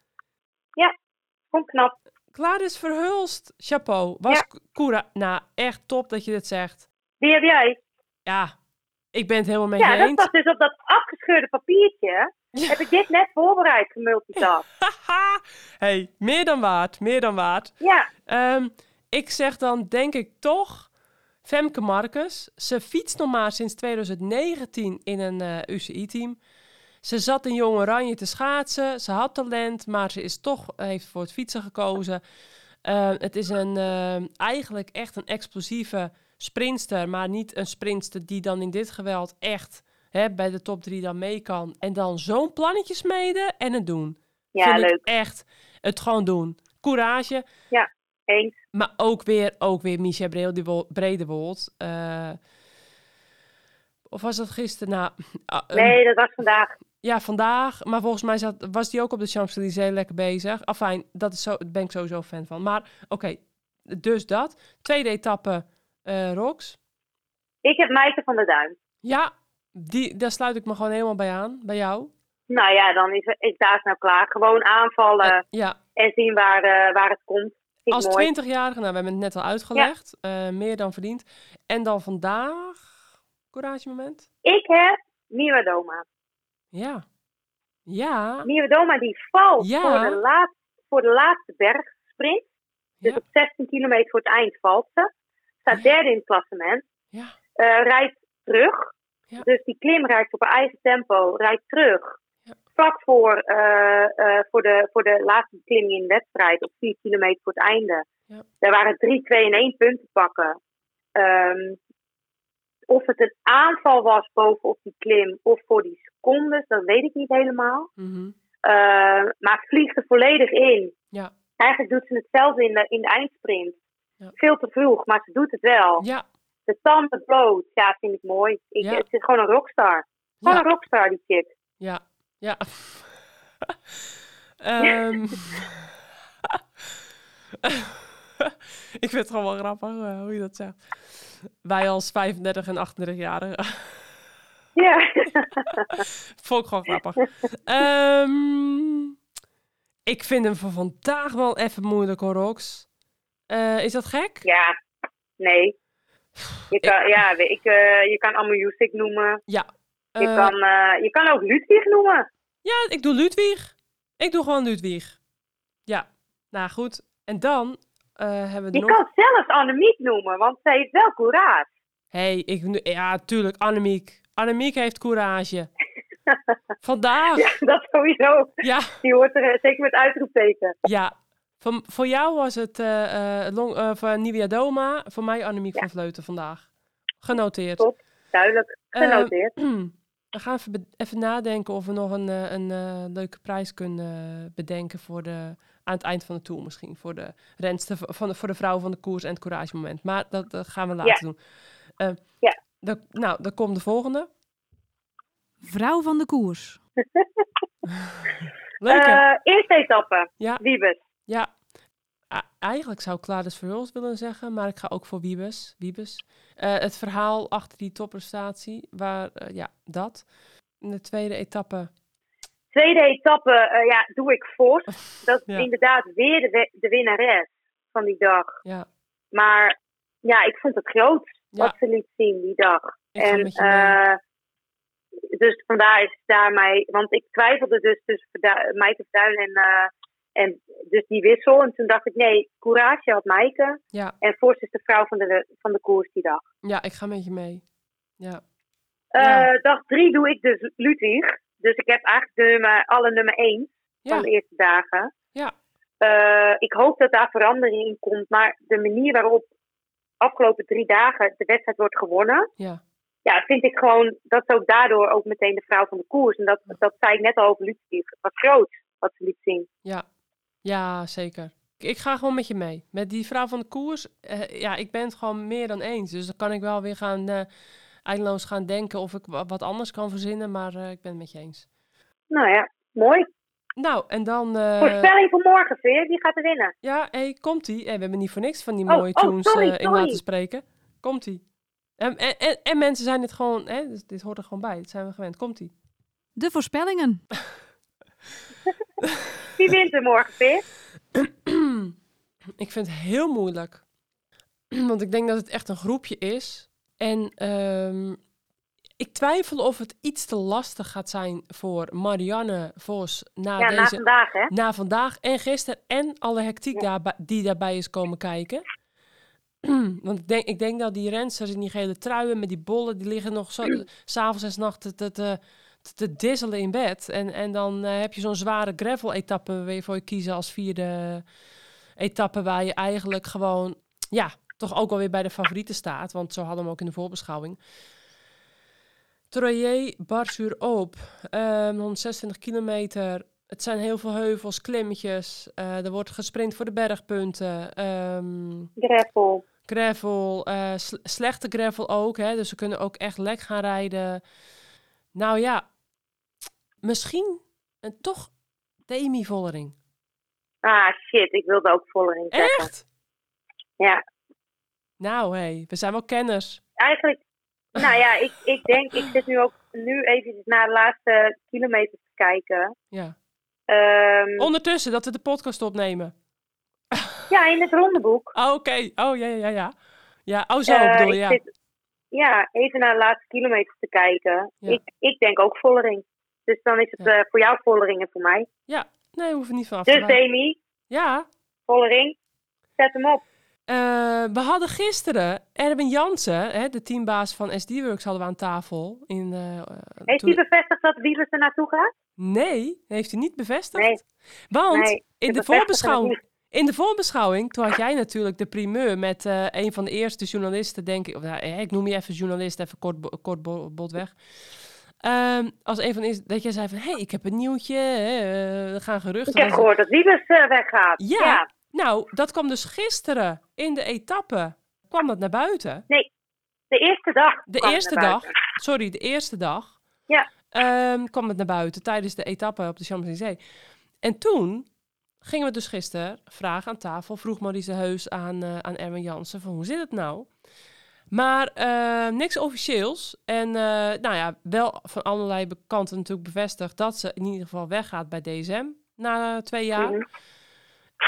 Vond ik knap. Klaar is Verhulst. Chapeau. Was Ja. Koera, nou, echt top dat je dit zegt. Die heb jij. Ja, ik ben het helemaal met Ja, je dat eens. staat dus op dat afgescheurde papiertje. Ja. Heb ik dit net voorbereid, gemultitask. Haha. hey, meer dan waard, meer dan waard. Ja, Ehm, ik zeg dan, denk ik toch, Femke Marcus. Ze fietst nog maar sinds 2019 in een eh, UCI-team. Ze zat in Jong Oranje te schaatsen. Ze had talent, maar ze is toch, heeft voor het fietsen gekozen. Eh, het is een, eh, eigenlijk echt een explosieve sprinster, maar niet een sprinster die dan in dit geweld echt hè, bij de top drie dan mee kan. En dan zo'n plannetje smeden en het doen. ja Vind leuk. echt het gewoon doen. Courage. Eens. Maar ook weer, ook weer Micha Bredewold. Eh, of was dat gisteren? Nou, ah, eh, Nee, dat was vandaag. ja, vandaag. Maar volgens mij zat, was die ook op de Champs-Élysées lekker bezig. Afijn, dat is zo, daar ben ik sowieso fan van. Maar oké, dus dat. Tweede etappe, eh Rox. Ik heb Meijten van der Duin. Ja, die, daar sluit ik me gewoon helemaal bij aan. Bij jou. Nou ja, dan is, is daar nou klaar. Gewoon aanvallen ja, en zien waar, waar het komt. Als ik mooi. 20-jarige, nou, we hebben het net al uitgelegd. eh, meer dan verdiend. En dan vandaag, courage moment. Ik heb Nieuwe Doma. Ja. Ja. Nieuwe Doma die valt Ja. voor, de laat, voor de laatste bergsprint. Dus Ja. op 16 kilometer voor het eind valt ze. Staat derde in het klassement. Ja. Eh, rijdt terug. Ja. Dus die klim rijdt op haar eigen tempo. Rijdt terug. Vlak voor, eh, eh, voor, de, voor de laatste beklimming in de wedstrijd. Op 4 kilometer voor het einde. Ja. Daar waren 3, 2 en 1 punten pakken. Ehm, of het een aanval was bovenop die klim of voor die secondes, dat weet ik niet helemaal. Mhm. Eh, maar het vliegt er volledig in. Ja. Eigenlijk doet ze hetzelfde in de, in de eindsprint. Ja. Veel te vroeg, maar ze doet het wel. Ja. De tanden bloot, ja, vind ik mooi. Ik, Ja. Het is gewoon een rockstar. Gewoon een rockstar, die chick. Ja. Ja. Ehm. ik vind het gewoon wel grappig eh, hoe je dat zegt. Wij als 35 en 38-jarigen. Ja. Vond ik gewoon grappig. Ehm, ik vind hem voor vandaag wel even moeilijk hoor, Rox. Eh, is dat gek? ja, nee. Je kan, ja, ik, eh, je kan allemaal Jusik noemen. Ja. Je, Eh, kan, eh, je kan ook Ludwig noemen. Ja, ik doe Ludwig. Ik doe gewoon Ludwig. Ja. Nou goed, en dan eh, hebben we Je nog... kan zelfs Annemiek noemen, want zij heeft wel courage. hey, ik, ja, tuurlijk, Annemiek. Annemiek heeft courage. Vandaag, Ja, dat sowieso. ja, Die hoort er zeker met uitroepteken. ja. Voor, voor jou was het eh, long, voor Nivea Doma, voor mij Annemiek Ja. van Vleuten vandaag. Genoteerd. Top. Duidelijk. Genoteerd. we gaan even, even nadenken of we nog een, eh, een eh, leuke prijs kunnen bedenken voor de, aan het eind van de tour misschien. Voor de renster, van de, voor de vrouw van de koers en het courage moment. Maar dat, dat gaan we later doen. Eh, Ja. de- nou, dan komt de volgende. Vrouw van de koers. Leuke. Eh, eerste etappe. ja, Wiebes. ja. Eigenlijk zou ik Claudius Verhulst willen zeggen, maar ik ga ook voor Wiebes. Wiebes. Eh, het verhaal achter die topprestatie, waar, eh, ja, dat. In de tweede etappe, Tweede etappe, eh, ja, doe ik voor. Dat is Ja. inderdaad weer de, de winnares van die dag. ja. Maar ja, ik vond het groot Ja. wat ze liet zien die dag. Ik en dus vandaar is het daarmee, want ik twijfelde dus tussen Verdu- Maaike Verduin en, en dus die wissel. En toen dacht ik, nee, Courage had Maaike. Ja, En Forst is de vrouw van de, van de koers die dag. ja, ik ga met je mee. Ja, Eh, Ja. Dag drie doe ik dus Ludwig. Dus ik heb eigenlijk de nummer, alle nummer één ja, van de eerste dagen. ja. Eh, ik hoop dat daar verandering in komt. Maar de manier waarop afgelopen drie dagen de wedstrijd wordt gewonnen. ja. Ja, vind ik gewoon, dat is ook daardoor ook meteen de vrouw van de koers. En dat, dat zei ik net al over Ludwig. Het was groot wat ze liet zien. Ja, ja zeker. Ik, ik ga gewoon met je mee. Met die vrouw van de koers, eh, ja, ik ben het gewoon meer dan eens. Dus dan kan ik wel weer gaan, eh eindeloos gaan denken of ik wa- wat anders kan verzinnen. Maar eh, ik ben het met je eens. Nou ja, mooi. Nou, en dan... eh, Voorspelling voor morgen, Veer. Wie gaat er winnen? ja, hey, komt-ie. We hebben niet voor niks van die Oh, mooie oh, tunes sorry, eh, in sorry. laten spreken. Komt-ie. En, en, en, en mensen zijn het gewoon... Hè, dus dit hoort er gewoon bij. Dat zijn we gewend. Komt-ie. De voorspellingen. Wie wint er morgen, Veer? ik vind het heel moeilijk. Want ik denk dat het echt een groepje is. En ehm, ik twijfel of het iets te lastig gaat zijn voor Marianne Vos na, Ja, na deze, vandaag, hè? na vandaag en gisteren. En alle hectiek Ja. daarbij, die daarbij is komen kijken. Want ik denk, ik denk dat die rensters in die gele truien met die bollen, die liggen nog zo, s'avonds en s'nachts te, te, te, te disselen in bed. En, en dan eh, heb je zo'n zware gravel-etappe waar je voor je kiezen als vierde etappe waar je eigenlijk gewoon, ja, toch ook alweer bij de favorieten staat. Want zo hadden we hem ook in de voorbeschouwing. Troyer, Bar op, ehm 126 kilometer. Het zijn heel veel heuvels, klimmetjes. eh, er wordt gesprint voor de bergpunten. ehm Greffel. gravel, eh, sl- slechte gravel ook. Hè, dus ze kunnen ook echt lek gaan rijden. Nou ja, misschien een toch Demi Vollering. Ah, shit. Ik wilde ook Vollering zeggen. Echt? Ja. Nou hé, hey, we zijn wel kenners. Eigenlijk, nou ja, ik, ik denk, ik zit nu ook nu even naar de laatste kilometers te kijken. Ja. Ehm, Ondertussen dat we de podcast opnemen. ja, in het rondeboek. Oh, Oké, oh ja, ja, ja, ja. Oh zo Eh, bedoel je, ja. zit- ja, even naar de laatste kilometers te kijken. Ja. Ik, ik denk ook Vollering. Dus dan is het Ja. eh, voor jou Vollering en voor mij. Ja, nee, we hoeven niet van af te Dus. Demi, Ja, Vollering, zet hem op. Eh, we hadden gisteren Erwin Jansen, hè, de teambaas van SD-Works, hadden we aan tafel. In, eh, Heeft toen- hij bevestigd dat Wielers er naartoe gaat? Nee, heeft hij niet bevestigd. Nee. Want Nee, in, de voorbeschouwing, in de voorbeschouwing, toen had jij natuurlijk de primeur met een van de eerste journalisten, denk ik. Of, nou, ik noem je even journalist, even kort, kort bo- bot weg. Ehm, als een van eerste, dat jij zei van, hé, hey, ik heb een nieuwtje, eh, er gaan geruchten. Ik heb gehoord dat Wielers eh, weggaat. Ja. ja. Nou, dat kwam dus gisteren in de etappe, kwam dat naar buiten. De eerste dag. De eerste dag, buiten. sorry, de eerste dag Ja. ehm, kwam het naar buiten tijdens de etappe op de Champs-Élysées. En toen gingen we dus gisteren vragen aan tafel, vroeg Maurice Heus aan, eh, aan Erwin Jansen van hoe zit het nou? Maar eh, niks officieels. En eh, nou ja, wel van allerlei kanten natuurlijk bevestigd dat ze in ieder geval weggaat bij DSM na twee jaar.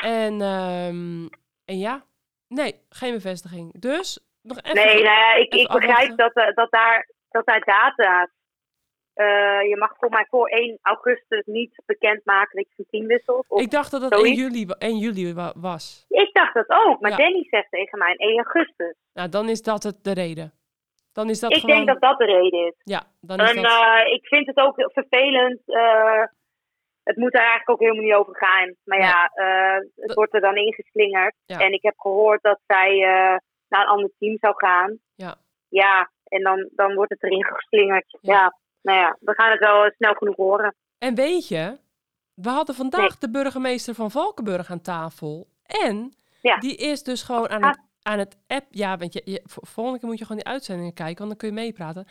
En, ehm, en ja, nee, geen bevestiging. Dus nog even. Nee, nou ja, ik, ik begrijp dat, eh, dat, daar, dat daar data eh, je mag voor mij voor 1 augustus niet bekendmaken dat je van team wisselt. Of- Ik dacht dat het 1 zoiets. juli, wa- 1 juli wa- was. Ik dacht dat ook, maar Ja. Danny zegt tegen mij 1 augustus. Nou, dan is dat het de reden. Dan is dat ik gewoon... denk dat dat de reden is. Ja, dan is En dat... eh, ik vind het ook vervelend. eh, het moet er eigenlijk ook helemaal niet over gaan. Maar ja, het Dat- wordt er dan ingeslingerd. Ja. En ik heb gehoord dat zij naar een ander team zou gaan. Ja. Ja, en dan, dan wordt het erin geslingerd. Ja. Nou ja, we gaan het wel eh, snel genoeg horen. En weet je, we hadden vandaag de burgemeester van Valkenburg aan tafel. En Ja. die is dus gewoon aan Ah. het, aan het app... Ja, want je, je, vo- volgende keer moet je gewoon die uitzendingen kijken, want dan kun je meepraten.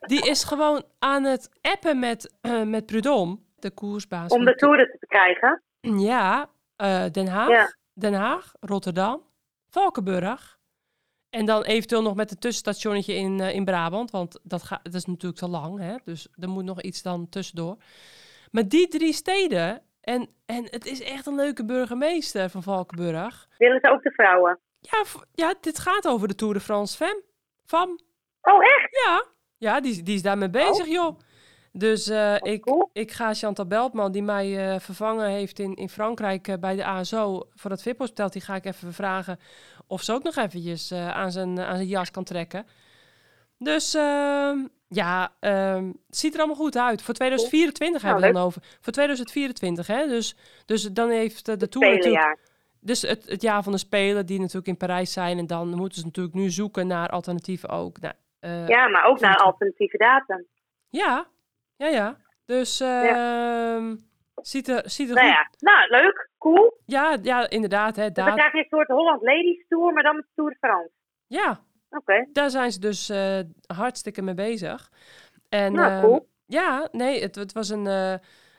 Die is gewoon aan het appen met, eh, met Prudhomme, de koersbaas. Om de toeren te krijgen. Ja, eh, Den Haag, Ja. Den Haag, Rotterdam, Valkenburg. En dan eventueel nog met een tussenstationnetje in, eh, in Brabant. Want dat, gaat, dat is natuurlijk te lang, hè? dus er moet nog iets dan tussendoor. Maar die drie steden, en, en het is echt een leuke burgemeester van Valkenburg. Willen ze ook de vrouwen? Ja, ja dit gaat over de Tour de France Femme. Fam. Oh, echt? Ja, ja die, die is daarmee bezig, joh. Dus eh, ik, cool. ik ga Chantal Beltman, die mij eh, vervangen heeft in, in Frankrijk eh, bij de ASO voor het VIP-hospital, die ga ik even vragen of ze ook nog eventjes aan, zijn, aan zijn jas kan trekken. Dus ehm, ja, ehm, het ziet er allemaal goed uit. Voor 2024 Nou, hebben we dan over. Voor 2024, hè. Dus, dus dan heeft eh, de Tour natuurlijk... Dus het, het jaar van de Spelen, die natuurlijk in Parijs zijn. En dan moeten ze natuurlijk nu zoeken naar alternatieven ook. Nou, Ja, maar ook naar alternatieve datum. ja, ja, ja. Dus ehm ziet er, ziet er Nou goed. ja, nou, leuk. Cool. Ja, ja, inderdaad. Hè, dan daar, krijg je een soort Holland Ladies Tour, maar dan met Tour de France. ja, Oké. daar zijn ze dus eh, hartstikke mee bezig. En, Nou, ehm, cool. Ja, nee, het, het was een, eh,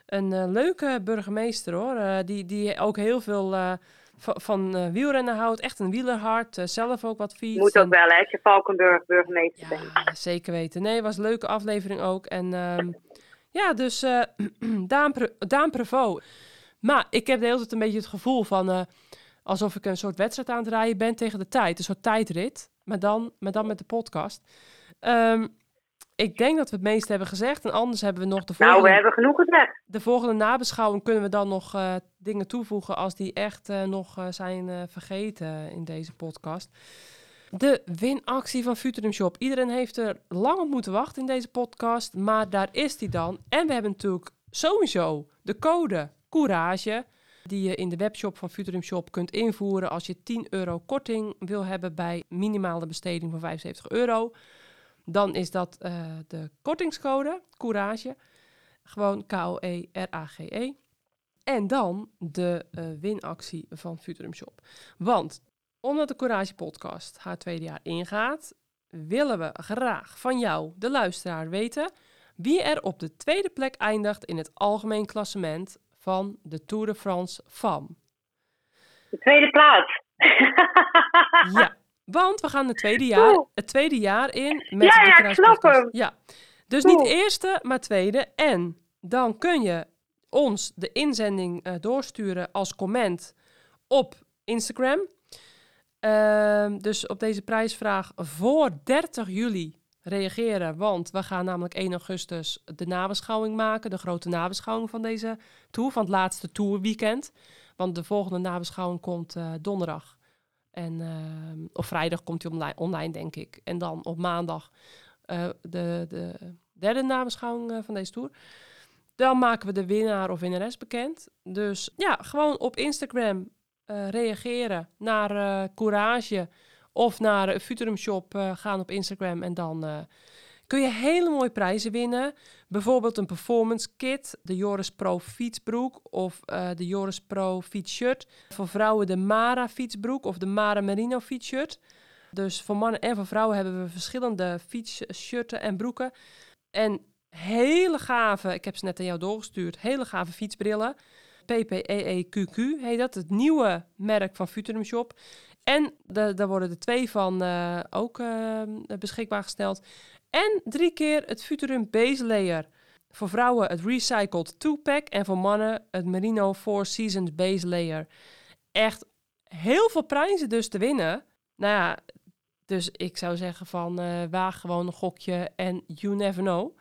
een eh, leuke burgemeester hoor. Die, die ook heel veel van, van eh, wielrennen houdt. Echt een wielerhart. eh, zelf ook wat fietst. Moet en- ook wel, hè, als je Valkenburg burgemeester bent. Ja, zeker weten. Nee, was een leuke aflevering ook. En ehm, ja, dus eh Daan, Pre- Daan Prevost. Maar ik heb de hele tijd een beetje het gevoel van... alsof ik een soort wedstrijd aan het rijden ben tegen de tijd. Een soort tijdrit. Maar dan, maar dan met de podcast. Ehm, ik denk dat we het meeste hebben gezegd. En anders hebben we nog de Nou, volgende, we hebben genoeg gezegd. de volgende nabeschouwing. Kunnen we dan nog eh, dingen toevoegen als die echt eh, nog eh, zijn vergeten in deze podcast. De winactie van Futurum Shop. Iedereen heeft er lang op moeten wachten in deze podcast. Maar daar is die dan. En we hebben natuurlijk sowieso de code Courage. Die je in de webshop van Futurum Shop kunt invoeren als je 10 euro korting wil hebben bij minimale besteding van 75 euro. Dan is dat eh, de kortingscode Courage. Gewoon E K-O-E-R-A-G-E. En dan de eh, winactie van Futurum Shop. Want omdat de Courage podcast haar tweede jaar ingaat, willen we graag van jou, de luisteraar, weten wie er op de tweede plek eindigt in het algemeen klassement van de Tour de France FAM. De tweede plaats. Ja, want we gaan het tweede jaar, Cool. het tweede jaar in met Ja, de ja, ik snap hem. Ja, dus Cool. niet eerste, maar tweede. En dan kun je ons de inzending eh, doorsturen als comment op Instagram. Ehm, dus op deze prijsvraag voor 30 juli reageren. Want we gaan namelijk 1 augustus de nabeschouwing maken. De grote nabeschouwing van deze tour. Van het laatste tourweekend. Want de volgende nabeschouwing komt eh, donderdag. En, ehm, of vrijdag komt hij online, online, denk ik. En dan op maandag eh, de, de derde nabeschouwing eh, van deze tour. Dan maken we de winnaar of winnares bekend. Dus ja, gewoon op Instagram eh, reageren naar Courage of naar Futurum Shop gaan op Instagram. En dan kun je hele mooie prijzen winnen. Bijvoorbeeld een performance kit, de Joris Pro fietsbroek of eh, de Joris Pro fietsshirt. Voor vrouwen de Mara fietsbroek of de Mara Merino fietsshirt. Dus voor mannen en voor vrouwen hebben we verschillende fietsshirten en broeken. En hele gave, ik heb ze net aan jou doorgestuurd, hele gave fietsbrillen. PPEEQQ heet dat, het nieuwe merk van Futurum Shop. En de, daar worden er twee van eh, ook eh, beschikbaar gesteld. En drie keer het Futurum Base Layer. Voor vrouwen het Recycled 2-pack en voor mannen het Merino Four Seasons Base Layer. Echt heel veel prijzen dus te winnen. Nou ja, dus ik zou zeggen van waag gewoon een gokje en you never know.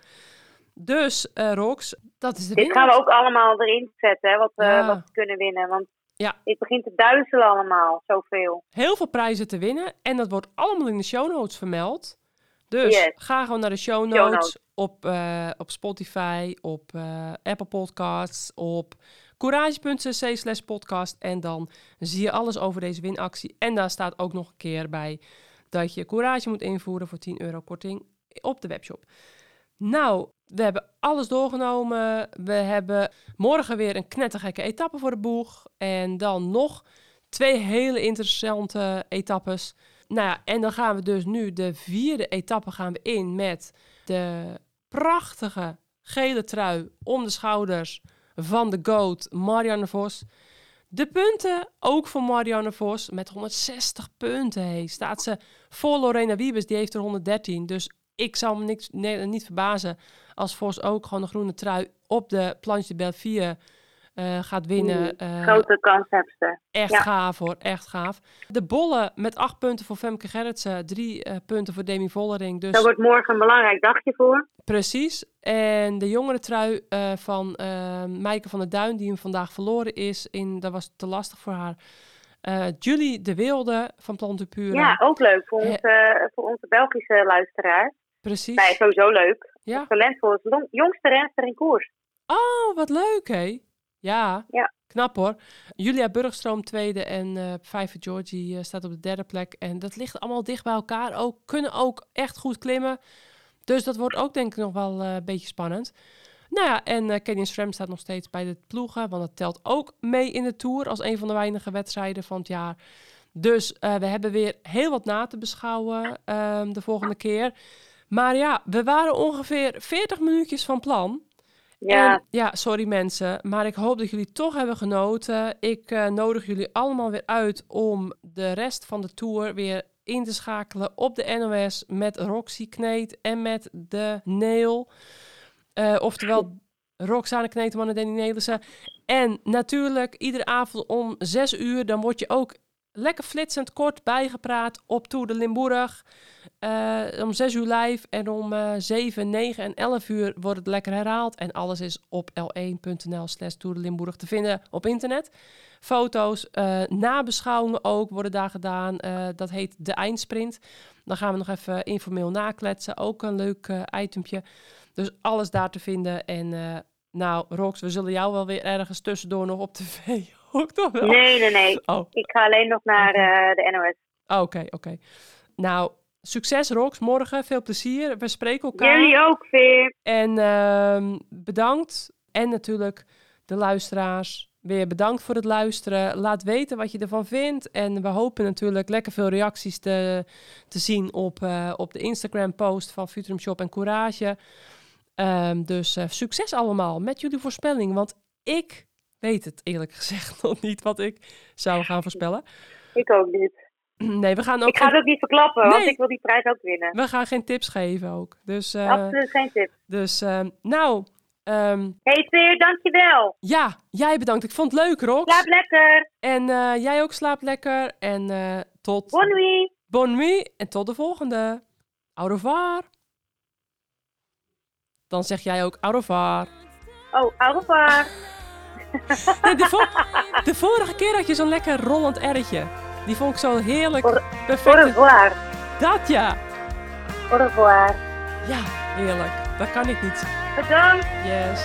Dus, eh Rox, dat is de Dit gaan we ook allemaal erin zetten, hè, wat, wat we kunnen winnen. Want Ja. het begint te duizelen allemaal, zoveel. heel veel prijzen te winnen. En dat wordt allemaal in de show notes vermeld. Dus Yes. ga gewoon naar de show Show notes, notes. op, eh, op Spotify, op eh, Apple Podcasts, op courage.cc slash podcast. En dan zie je alles over deze winactie. En daar staat ook nog een keer bij dat je Courage moet invoeren voor 10 euro korting op de webshop. Nou, we hebben alles doorgenomen. We hebben morgen weer een knettergekke etappe voor de boeg. En dan nog twee hele interessante etappes. Nou ja, en dan gaan we dus nu de vierde etappe gaan we in met de prachtige gele trui om de schouders van de GOAT Marianne Vos. De punten ook voor Marianne Vos met 160 punten. Hey. Staat ze voor Lorena Wiebes, die heeft er 113. Dus ik zou me niks, niet verbazen als Vos ook gewoon een groene trui op de Planche de eh, gaat winnen. Eh, Grote kans hebben ze. Echt Ja. gaaf hoor, echt gaaf. De bollen met acht punten voor Femke Gerritsen, drie eh, punten voor Demi Vollering. Dus Daar wordt morgen een belangrijk dagje voor. precies. En de jongere trui van Maaike van der Duin, die hem vandaag verloren is, in, dat was te lastig voor haar. Julie de Wilde van Planten Pure. Ja, ook leuk voor onze, voor onze Belgische luisteraars. precies. Nee, sowieso leuk. Ja. Talentvol is de jongste renster in koers. Oh, wat leuk hé. Ja. Ja. Knap hoor. Julia Burgstroom tweede en eh Vijver Georgie eh, staat op de derde plek. En dat ligt allemaal dicht bij elkaar. Ook, kunnen ook echt goed klimmen. Dus dat wordt ook denk ik nog wel eh, een beetje spannend. Nou ja, en Kenyon Sram staat nog steeds bij de ploegen. Want dat telt ook mee in de Tour als een van de weinige wedstrijden van het jaar. Dus we hebben weer heel wat na te beschouwen ehm, de volgende keer. Maar ja, we waren ongeveer 40 minuutjes van plan. Ja, ja, sorry mensen, maar ik hoop dat jullie toch hebben genoten. Ik eh, nodig jullie allemaal weer uit om de rest van de tour weer in te schakelen op de NOS met Roxy Kneet en met de Neel. Eh, oftewel Roxane Kneteman en Danny Nelissen. En natuurlijk iedere avond om 6 uur, dan word je ook lekker flitsend kort bijgepraat op Tour de Limburg. Eh, om 6 uur live en om eh 7, 9 en 11 uur wordt het lekker herhaald. En alles is op l1.nl slash Tour de Limburg te vinden op internet. Foto's, eh, nabeschouwingen ook worden daar gedaan. Eh, dat heet de eindsprint. Dan gaan we nog even informeel nakletsen. Ook een leuk itempje. Dus alles daar te vinden. En nou, Rox, we zullen jou wel weer ergens tussendoor nog op tv ook nog wel. nee, nee, nee. Oh, Ik ga alleen nog naar eh, de NOS. oh, oké, oké. Nou, succes Rox. Morgen veel plezier. We spreken elkaar. Jullie ook weer. En ehm, bedankt. En natuurlijk de luisteraars. Weer bedankt voor het luisteren. Laat weten wat je ervan vindt. En we hopen natuurlijk lekker veel reacties te, te zien op, eh, op de Instagram-post van Futurum Shop en Courage. Ehm, dus eh, succes allemaal met jullie voorspelling. Want ik weet het eerlijk gezegd nog niet wat ik zou gaan voorspellen. Ik ook niet. Nee, we gaan ook, Ik ga het ook niet verklappen, want ik wil die prijs ook winnen. we gaan geen tips geven ook. Dus, eh, Absoluut geen tip. dus ehm, nou, ehm, Hey Veer, dankjewel. Ja, jij bedankt. Ik vond het leuk, Rox. Slaap lekker. En eh, jij ook slaap lekker. En tot Bonne nuit. bonne nuit. En tot de volgende. Au revoir. Dan zeg jij ook au revoir. Oh, au revoir. Nee, de, de vorige keer had je zo'n lekker rollend erretje. Die vond ik zo heerlijk. Au Au Perfect. revoir. Dat ja. Au revoir. Ja, heerlijk. Dat kan ik niet. Bedankt. Yes.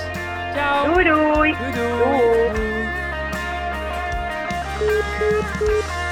Ciao. Doei doei. Doei doei. Doei. doei.